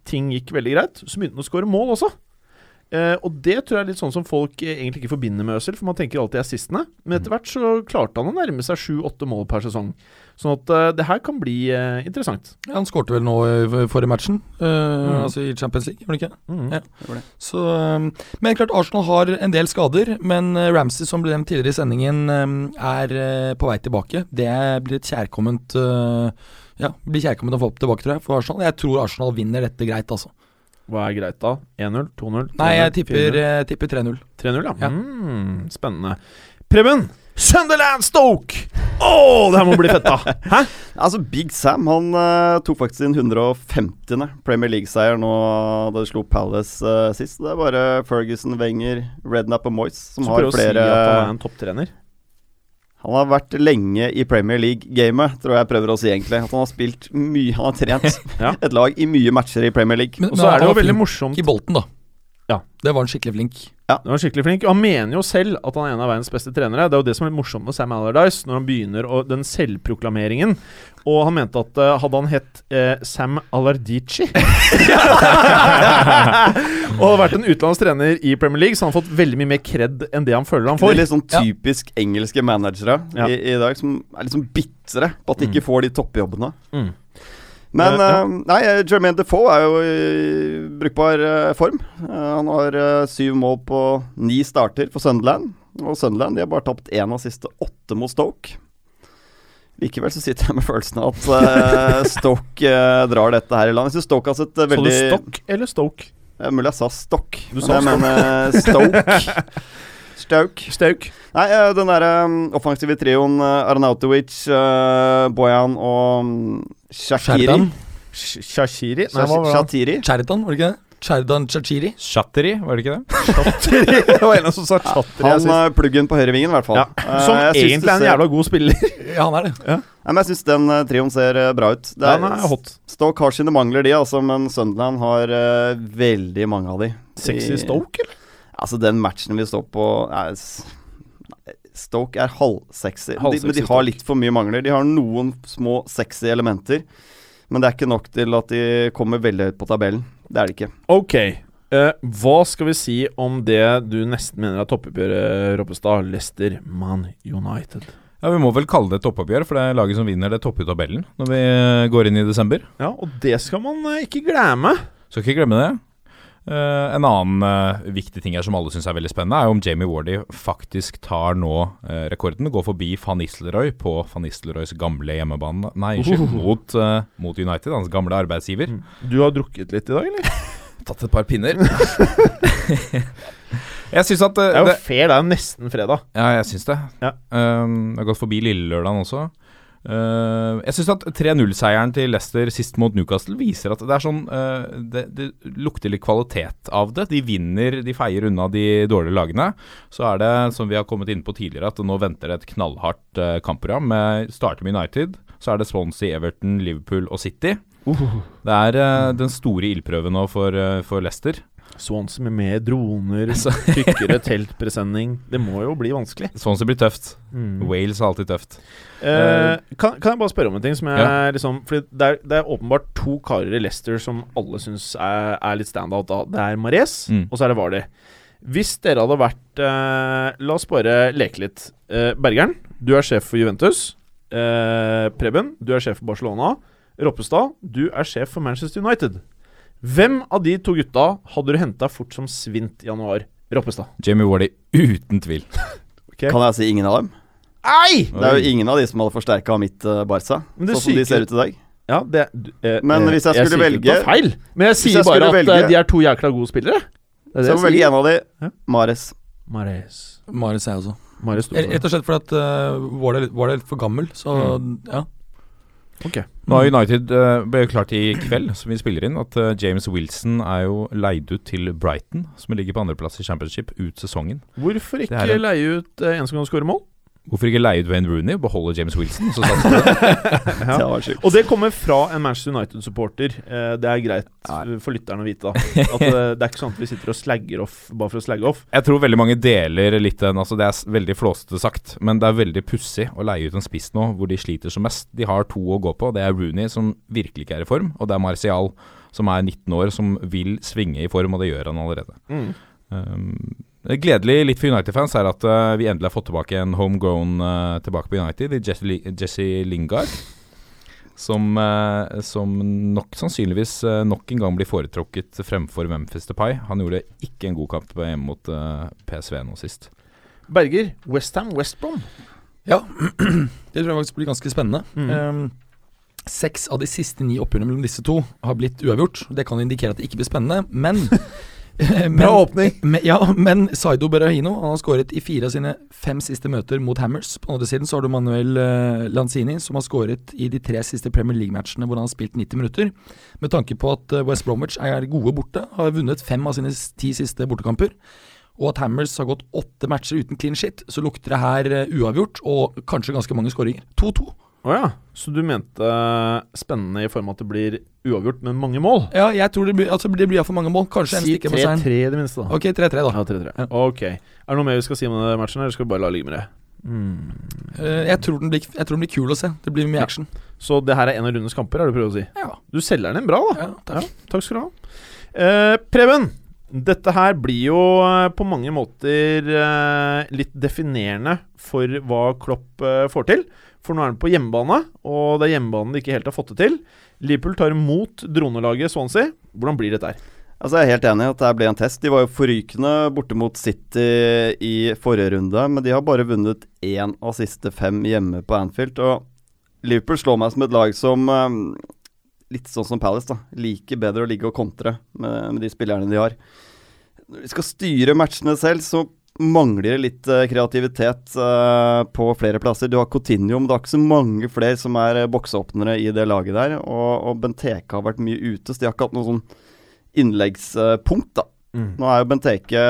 ting gikk veldig greit, så begynte han å skåre mål også. Uh, og det tror jeg er litt sånn som folk egentlig ikke forbinder med Øzil, for man tenker alltid assistene. Men etter hvert så klarte han å nærme seg sju-åtte mål per sesong. Sånn at uh, det her kan bli uh, interessant. Ja, han skårte vel nå i forrige matchen, uh, Mm. altså i Champions League, gjorde han ikke? Mm. Ja. Så, um, men klart Arsenal har en del skader, men Ramsey, som ble nevnt tidligere i sendingen, um, er uh, på vei tilbake. Det blir et kjærkomment uh, Ja, blir kjærkomment å få opp tilbake, tror jeg, for Arsenal. Jeg tror Arsenal vinner dette greit, altså. Hva er greit, da? 1-0? 2-0? Nei, jeg tipper, tipper 3-0. 3-0, ja. Ja. Mm, spennende. Preben! Sunderland Stoke! Å, det her må bli fett, da! Hæ? Altså, Big Sam han uh, tok faktisk sin 150. Premier League-seier nå da de slo Palace uh, sist. Det er bare Ferguson, Wenger, Rednap og Moyes som har flere Så prøv å si at han er en topptrener. Han har vært lenge i Premier League-gamet, tror jeg prøver å si, egentlig. At han har spilt mye Han har trent Ja. et lag i mye matcher i Premier League. Men, Og så er det jo veldig morsomt i Bolten, da. Ja. Det var han skikkelig flink. Ja, det var skikkelig flink. Og han mener jo selv at han er en av verdens beste trenere. Det er jo det som er litt morsomt med Sam Allardyce, når han begynner å, den selvproklameringen. Og han mente at uh, hadde han hett uh, Sam Allardici Og hadde vært en utenlandsk trener i Premier League, så hadde har fått veldig mye mer kred enn det han føler han får. Det er litt sånn Ja. typisk engelske managere Ja. i, i dag, som er litt sånn bitre på at de ikke får de toppjobbene. Mm. Men Ja, ja. eh, nei, Jermaine Defoe er jo i brukbar uh, form. Uh, han har syv mål på ni starter for Sunderland. Og Sunderland de har bare tapt én av siste åtte mot Stoke. Likevel så sitter jeg med følelsen av at Stoke drar dette her i land. Jeg synes Stoke har sett veldig Så du Stoke eller Stoke? Det er mulig jeg sa stokk Du sa men Stoke. Stoke. Stauk. Nei, den derre um, offensive trioen uh, Arnautovic, Bojan og um, Shakiri Shashiri? Nei? Shatiri. Cherdan, var det ikke det? Cherdan Chachiri. Chatteri, var det ikke det? det var en som sa Chatteri Han er pluggen på høyrevingen, i hvert fall. Ja, Eh, som jeg egentlig er en jævla god spiller. Ja, han er det. Nei, men Jeg syns den uh, trioen ser eh, bra ut. Det Den er hot. Stoke har sine mangler, de, altså, men Sunderland har uh, veldig mange av de. Sexy Stoke, eller? Altså, den matchen vi står på er Stoke er halvsexy, Halv men de har litt for mye mangler. De har noen små sexy elementer, men det er ikke nok til at de kommer veldig høyt på tabellen. Det er det ikke. Ok. uh, hva skal vi si om det du nesten mener er toppoppgjøret, Roppestad? Leicester Man United. Ja, Vi må vel kalle det et toppoppgjør, for det er laget som vinner det topper tabellen når vi eh, går inn i desember. Ja, og det skal man eh, ikke glemme. Skal ikke glemme det. Eh, en annen uh, viktig ting her som alle syns er veldig spennende, er jo om Jamie Wardy faktisk tar nå uh, rekorden. Går forbi van Nistelrooy på van Nistelrooys gamle hjemmebane Nei, ikke mot, eh, mot United, hans gamle arbeidsgiver. Du har drukket litt i dag, eller? Tatt et par pinner. jeg syns at Det er jo det, fair, det er jo nesten fredag. Ja, jeg syns det. Ja. Um, jeg har gått forbi Lillelørdagen også. Uh, jeg syns at 3-0-seieren til Leicester sist mot Newcastle viser at det er sånn uh, det, det lukter litt kvalitet av det. De vinner, de feier unna de dårlige lagene. Så er det, som vi har kommet inn på tidligere, at nå venter det et knallhardt uh, kampprogram. Med, starter med United, så er det Swansea, Everton, Liverpool og City. Det er uh, den store ildprøven nå for, uh, for Leicester. Swansea med mer droner, Så- tykkere teltpresenning. Det må jo bli vanskelig. Swansea blir tøft. Mm. Wales er alltid tøft. Eh, kan, kan jeg bare spørre om en ting som jeg Ja. liksom Fordi det er, det er åpenbart to karer i Leicester som alle syns er, er litt standout. da Det er Mares, Mm. og så er det Vardy. Hvis dere hadde vært eh, La oss bare leke litt. Eh, Bergeren, du er sjef for Juventus. Eh, Preben, du er sjef for Barcelona. Roppestad, du er sjef for Manchester United. Hvem av de to gutta hadde du henta fort som svint i januar? Roppestad. Jamie Wardy uten tvil. Kan jeg si ingen av dem? Nei! Det er jo ingen av de som hadde forsterka mitt uh, Barca, sånn som de ser ut i dag. Ja, det du, eh, Men eh, hvis jeg skulle sier ikke velge- noe feil, men jeg sier jeg bare at velge- eh, de er to jækla gode spillere. Det er det Så jeg må velge en av de. Ja. Mares. Mares. Mares er jeg også. Mares Rett og slett fordi at uh, var, det, var det litt for gammel, så ja. Ok. Nå har United uh, klart i kveld, som vi spiller inn, at uh, James Wilson er jo leid ut til Brighton, som ligger på andreplass i Championship, ut sesongen. Hvorfor ikke en- leie ut uh, en som kan skåre mål? Hvorfor ikke leie ut Wayne Rooney og beholde James Wilson? Det. Ja. Det var sjukt. Og det kommer fra en Manchester United-supporter. Eh, det er greit Nei. for lytteren å vite. da At eh, Det er ikke sånn at vi sitter og slagger off bare for å slagge off. Jeg tror veldig mange deler litt den altså Det er veldig flåsete sagt, men det er veldig pussig å leie ut en spiss nå hvor de sliter som mest. De har to å gå på. Det er Rooney, som virkelig ikke er i form, og det er Martial, som er 19 år, som vil svinge i form, og det gjør han allerede. Um, det Gledelig litt for United-fans er at uh, vi endelig har fått tilbake en homegrown uh, tilbake på United, i Jesse, Li- Jesse Lingard. Som, uh, som nok sannsynligvis uh, nok en gang blir foretrukket fremfor Memphis Depay. Han gjorde ikke en god kamp hjemme mot uh, PSV nå sist. Berger, Westham, West Brom. Ja, det tror jeg faktisk blir ganske spennende. Mm. Um, seks av de siste ni oppgjørene mellom disse to har blitt uavgjort. Det kan indikere at det ikke blir spennende, men men, Bra åpning. Men, ja, men Saido Berahino han har skåret i fire av sine fem siste møter mot Hammers. På den siden så har du Manuel uh, Lanzini, som har skåret i de tre siste Premier League-matchene hvor han har spilt 90 minutter. Med tanke på at eh, West Bromwich er gode borte, har vunnet fem av sine ti siste bortekamper. Og at Hammers har gått åtte matcher uten clean shit, så lukter det her uh, uavgjort og kanskje ganske mange skåringer. 2-2. Å ja. Så du mente eh, spennende i form av at det blir uavgjort, men mange mål? Ja, jeg tror det blir, altså, det blir iallfall mange mål. Kanskje en Si stikker på seieren. 3-3 i det minste, da. Ok, 3-3, da. Ja, 3-3. Ja. Ok. Er det noe mer vi skal si om denne matchen, eller skal vi bare la det ligge med det? Mm. Eh, jeg, tror den blir, jeg tror den blir kul å se. Det blir mye Ja. action. Så det her er en av rundens kamper, er det du prøver å si? Ja. Du selger den bra, da. Ja, takk. Takk skal du ha. Uh, Preben, dette her blir jo på mange måter litt definerende for hva Klopp får til. For nå er han på hjemmebane, og det er hjemmebanen de ikke helt har fått det til. Liverpool tar imot dronelaget Swansea. Hvordan blir dette her? Altså Jeg er helt enig i at det ble en test. De var jo forrykende borte mot City i forrige runde, men de har bare vunnet én av siste fem hjemme på Anfield. Og Liverpool slår meg som et lag som eh, Litt sånn som Palace, da. Liker bedre å ligge og kontre med, med de spillerne de har. Når de skal styre matchene selv, så mangler litt eh, kreativitet eh, på flere plasser. Du har Coutinho, men det er ikke så mange flere som er uh, bokseåpnere i det laget der. Og, og Benteke har vært mye ute, så de har ikke hatt noe sånn innleggspunkt, da. Nå er jo Benteke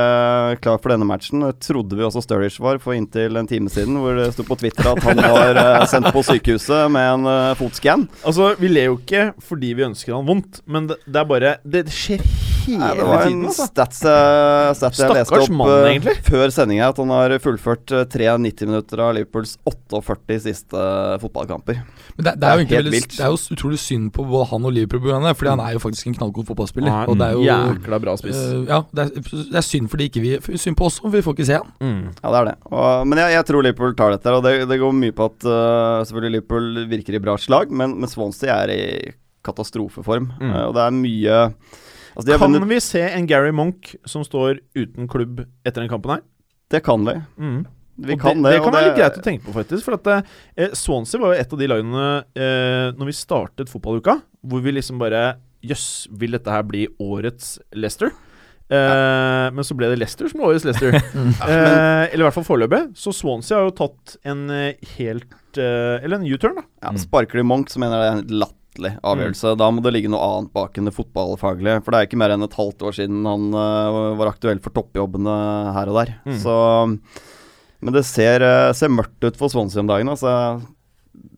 klar for denne matchen. Det trodde vi også Sturridge var for inntil en time siden, hvor det sto på Twitter at han var eh, sendt på sykehuset med en uh, fotscan. Altså, Vi ler jo ikke fordi vi ønsker han vondt, men det, det er bare Det skjer hele tiden. det var en altså. stats, eh, stat jeg leste opp mann, eh, før sendinga, at han har fullført uh, 93 minutter av Liverpools 48 siste eh, fotballkamper. Men det, det er jo Det er egentlig veldig, det er jo utrolig synd på både han og Liverpool, fordi han er jo faktisk en knallgod fotballspiller. Er og det er jo Jækla bra spiss. Uh, Ja, det er, det er synd fordi ikke vi Synd på oss, for vi får ikke se han. Mm. Ja, det er det. Og, men jeg, jeg tror Liverpool tar dette, og det, det går mye på at uh, selvfølgelig Liverpool virker i bra slag, men, men Swansea er i katastrofeform. Mm. Uh, og det er mye Altså, de Kan vunnet vi se en Gary Monk som står uten klubb etter den kampen her? Det kan vi. Mm. Vi kan det, det. det kan og være litt greit å tenke på, faktisk. For at eh, Swansea var jo et av de lagene eh, Når vi startet fotballuka, hvor vi liksom bare Jøss, vil dette her bli årets Leicester? Eh, men så ble det Leicester som årets Leicester. eh, eller i hvert fall foreløpig. Så Swansea har jo tatt en eh, helt eh, Eller en U-turn, da. Ja, Sparker de Monk, så mener jeg det er en latterlig avgjørelse. Da må det ligge noe annet bak enn det fotballfaglige. For det er ikke mer enn et halvt år siden han uh, var aktuell for toppjobbene her og der. Mm. Så Men det ser, uh, ser mørkt ut for Swansea om dagen. Altså.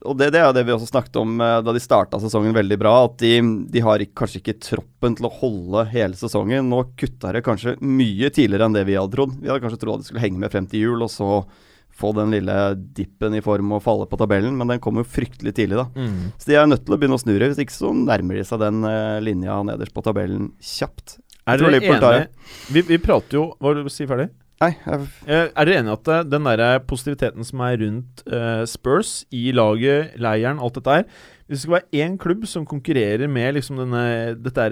Og det, det er det vi også snakket om uh, da de starta sesongen veldig bra. At de, de har ikke, kanskje ikke troppen til å holde hele sesongen. Nå kutta det kanskje mye tidligere enn det vi hadde trodd. Vi hadde kanskje trodd at de skulle henge med frem til jul, og så få den lille dippen i form og falle på tabellen, men den kommer jo fryktelig tidlig, da. Så de er nødt til å begynne å snurre, hvis ikke så nærmer de seg den uh, linja nederst på tabellen kjapt. Er dere enige? Vi, vi prater jo Hva vil du si ferdig? Nei, jeg, Eh, Er dere enig i at eh, den der positiviteten som er rundt uh, Spurs, i laget, leiren, alt dette her Hvis det skal være én klubb som konkurrerer med liksom denne, dette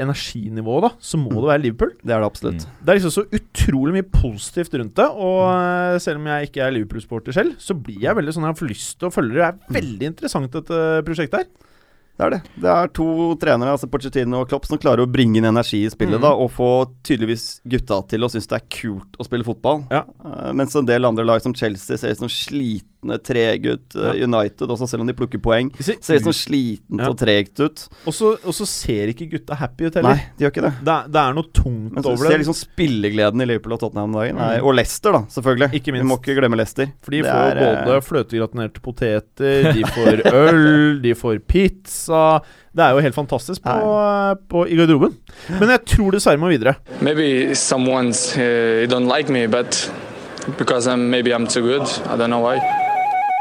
energinivået, da, så må det være Liverpool. det er det absolutt. Det er liksom så utrolig mye positivt rundt det. Og eh, selv om jeg ikke er Liverpool-sporter selv, så blir jeg veldig sånn jeg får lyst til å følge det. Det er veldig interessant, dette prosjektet her. Det er det. Det er to trenere, altså Pochettino og Klopp, som klarer å bringe inn energi i spillet Mm. da, og få tydeligvis gutta til å synes det er kult å spille fotball. Ja. Uh, mens en del andre lag som Chelsea ser ut som slitne, trege ut. Ja. United også, selv om de plukker poeng, ser ser ut som slitent Ja. og tregt ut. Og så ser ikke gutta happy ut heller. Nei, de gjør ikke det. Det, er- det er noe tungt Men det. over ser liksom spillegleden i Liverpool og Tottenham om dagen. Nei, Mm. og Leicester, da, selvfølgelig. Ikke minst. Vi må ikke glemme Leicester. For de Det får er, eh, både fløtegratinerte poteter, de får øl, de får pizza Det er jo helt fantastisk på, på, i garderoben. Men jeg tror dessverre må videre. Maybe someone's uh, don't like me, but because I'm maybe I'm too good. I don't know why.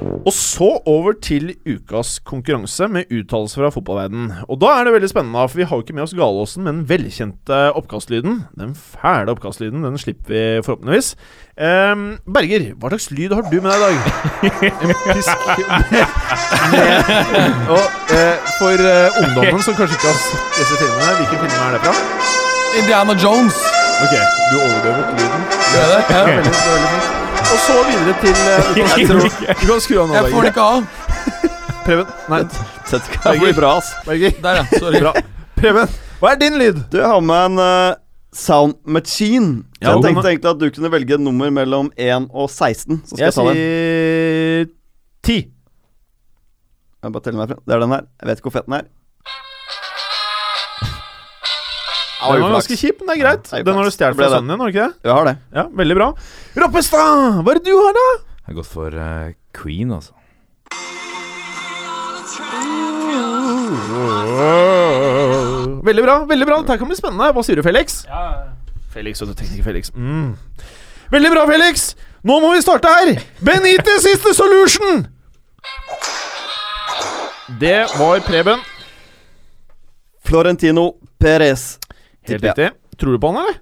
Og så over til ukas konkurranse med uttalelser fra fotballverdenen. Og da er det veldig spennende, for vi har jo ikke med oss Galåsen, men den velkjente oppkastlyden. Den fæle oppkastlyden, den slipper vi forhåpentligvis. Um, Berger, hva slags lyd har du med deg i dag? En pisk Og uh, for uh, ungdommen som kanskje ikke har sett disse filmene, hvilke filmer er det fra? Indiana Jones. Ok, du overdøvet lyden. Det er det? Ja. Veldig, veldig fint. Og så videre til uh, du, kan skru, du kan skru av nå, Jeg får den ikke av. Preben. Nei, Dette kan bli bra, ass. Berger. Der, ja. Sorry. Bra. Preben, hva er din lyd? Du har med en uh, Sound Machine. Ja, jeg tenkte egentlig at du kunne velge et nummer mellom 1 og 16. Så skal jeg, Jeg ta den. sier 10. Jeg bare teller meg frem. Det er den her. Jeg vet ikke hvor fett den er. Den var uflaks. ganske kjip, men det er greit. Ja, Den har du stjålet fra sønnen din, har du ikke det? Jeg har det. Ja, Veldig bra. Roppestad, hva er det du har, da? Jeg har gått for eh, Queen, altså. Veldig bra. veldig bra Dette kan bli spennende. Hva sier du, Felix? Felix og tekniker Felix. Mm. Veldig bra, Felix! Nå må vi starte her! Benitez is the solution! Det var Preben. Florentino Perez. Helt riktig. Tror du på han, eller?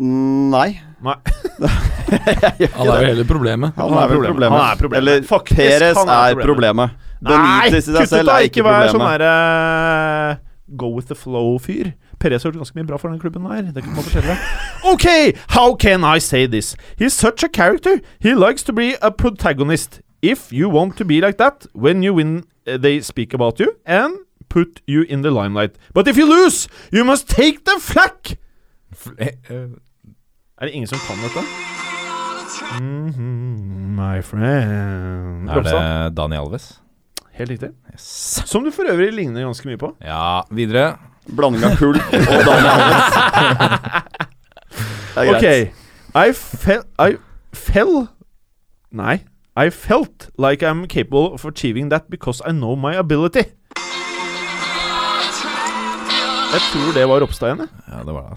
Mm, Nei. Nei. Han er jo hele problemet. Han, er vel problemet. problemet. Han er problemet. Eller Faktisk, Peres han er er problemet. Nei, Benitez i kutt ut da! Ikke ikke vær sånn derre uh, Go with the flow-fyr. Perez har gjort ganske mye bra for den klubben her. Det kan man fortelle. Ok, how can I say this? He's such a character. He likes to be a protagonist. If you want to be like that, when you win, uh, they speak about you and put you in the limelight. But if you lose, you must take the flack! Er det ingen som kan dette? Mhm, my friend Er det? Dani Alves? Helt riktig. Yes. Som du for øvrig ligner ganske mye på. Ja, videre. Blanding av kull og Daniel Alves. Det er greit. Ok. I fell, I fell Nei. I felt like I'm capable of achieving that because I know my ability. Jeg tror det var Ropstad igjen. jeg. Ja, det var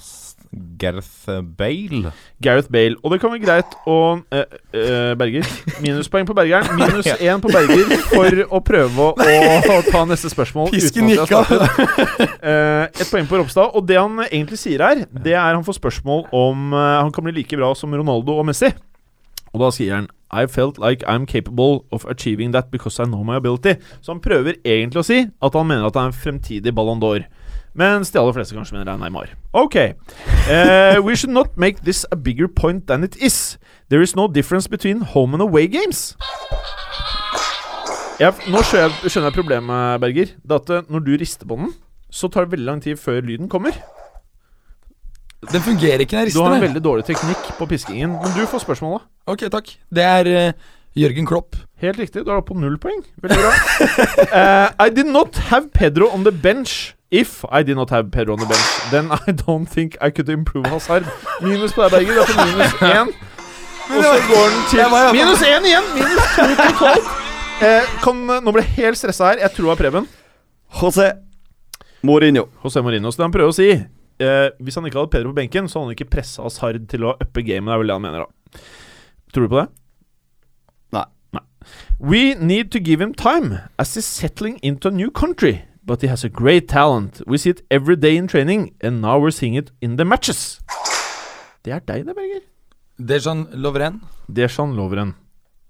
Gareth Bale. Gareth Bale. Og det kan være greit å eh, eh, Berger. Minuspoeng på Bergeren. Minus én på Berger for å prøve å, å ta neste spørsmål. Pisken gikk av! Eh, et poeng på Ropstad. Og det han egentlig sier her, det er han får spørsmål om eh, han kan bli like bra som Ronaldo og Messi. Og da sier han I felt like I'm capable of achieving that because I know my ability. Så han prøver egentlig å si at han mener at det er en fremtidig Ballon d'Or. Mens de aller fleste kanskje mener det er Neymar. Ok. Uh, we should not make this a bigger point than it is. There is no difference between home and away games. Jeg, nå skjønner jeg, skjønner jeg problemet, Berger. Det at eh, når du rister på den, så tar det veldig lang tid før lyden kommer. Den fungerer ikke når jeg rister. Du har en veldig dårlig teknikk på piskingen. Men du får spørsmålet. Ok, takk. Det er Uh Jørgen Klopp. Helt riktig. Du er oppe på null poeng. Veldig bra. uh, I did not have Pedro on the bench. If I did not have Pedro on the bench, then I don't think I could improve Hazard. Minus på deg, Berger. Det er på minus én. Og så går den til minus én igjen! Minus to totalt. Eh, kan, nå ble jeg helt stressa her. Jeg tror det var Preben. José Mourinho. José Mourinho. Så det han prøver å si eh, Hvis han ikke hadde Pedro på benken, så hadde han ikke pressa Hazard til å uppe gamet. Det er vel det han mener, da. Tror du på det? Nei. Nei. We need to give him time as he's settling into a new country. But he has a great talent. We see it every day in training, and now we're seeing it in the matches. Det er deg, det, Berger. Dejan Lovren. Dejan Lovren.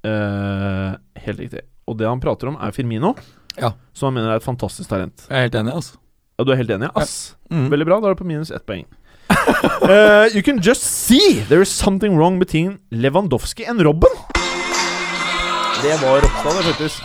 Uh, helt riktig. Og det han prater om, er Firmino, Ja. som han mener er et fantastisk talent. Jeg er helt enig, ass. Ja, Du er helt enig? Ass. Mm. Veldig bra. Da er du på minus ett poeng. uh, you can just see there is something wrong between Lewandowski and Robben. Det var Ropstad, det, faktisk.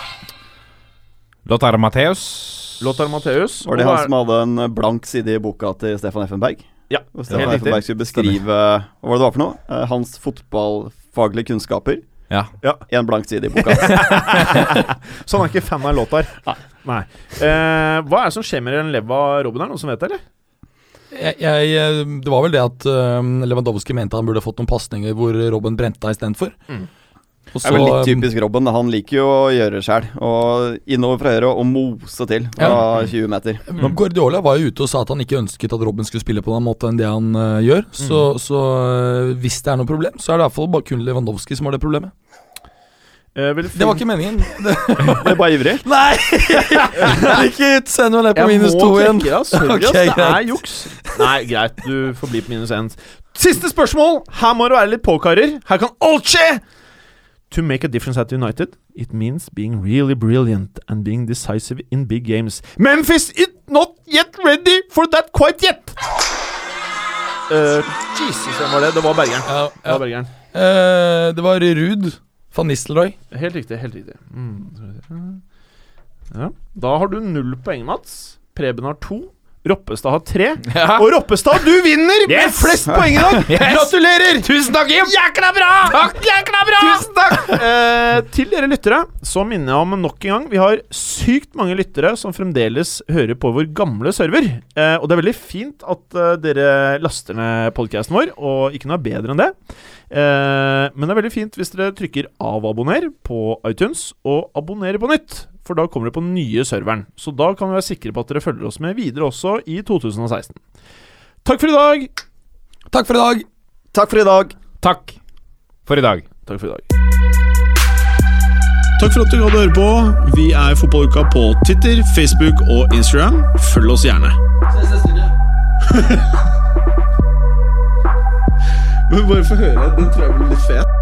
Lothar Matheus. Lothar Matheus. Var det han er- som hadde en blank side i boka til Stefan Effenberg? Ja, Hvor Stefan. Effenberg skulle beskrive Hva var det var for noe? Eh, hans fotballfaglige kunnskaper. Ja. En blank side i boka. Så han er ikke fan av Lothar? Nei. Eh, hva er det som skjer med den leva Robin Er det noen som vet det, eller? Jeg, jeg, eh, det var vel det at uh, Lewandowski mente han burde fått noen pasninger hvor Robin brente av istedenfor. Mm. Og Det er vel litt um, typisk Robben. Han liker jo å gjøre det sjøl. Og innover fra høyre og mose til fra 20 meter. Men Guardiola var jo ute og sa at han ikke ønsket at Robben skulle spille på den måten enn det han uh, gjør. Så, så uh, hvis det er noe problem, så er det iallfall bare kun Lewandowski som har det problemet. Eh, Det var ikke meningen. Det, Det er bare ivrig. nei! ikke send meg ned på minus Jeg to må igjen. trekke deg. Sorry, Ok, ass. Det er juks. Nei, greit. Du får bli på minus én. Siste spørsmål! Her må du være litt på, karer. Her kan alt skje! To make a difference at United, it means being really brilliant and being decisive in big games. Memphis is not yet ready for that quite yet! Uh, Jesus, hvem var det? Det var Bergeren. Ja, Det var Bergeren. Uh, det var Ruud van Nistelrooy. Helt riktig. helt riktig mm. ja. Da har du null poeng, Mats. Preben har to. Roppestad har tre. Og Roppestad, du vinner med flest poeng i dag! Gratulerer! Tusen takk, Jim! Jækla bra! Takk, jækla bra! Tusen takk! Eh, til dere lyttere så minner jeg om nok en gang Vi har sykt mange lyttere som fremdeles hører på vår gamle server. Eh, og det er veldig fint at eh, dere laster ned podkasten vår, og ikke noe er bedre enn det. Eh, men det er veldig fint hvis dere trykker 'avabonner' på iTunes og 'abonnerer på nytt'. For da kommer det på den nye serveren. Så da kan vi være sikre på at dere følger oss med videre også i 2016. Takk for i dag! Takk for i dag. Takk for i dag. Takk for i dag. Takk for i dag. Takk for at du gadd å høre på. Vi er Fotballuka på Twitter, Facebook og Instagram. Følg oss gjerne. Men bare få høre. Den tror jeg blir litt fet.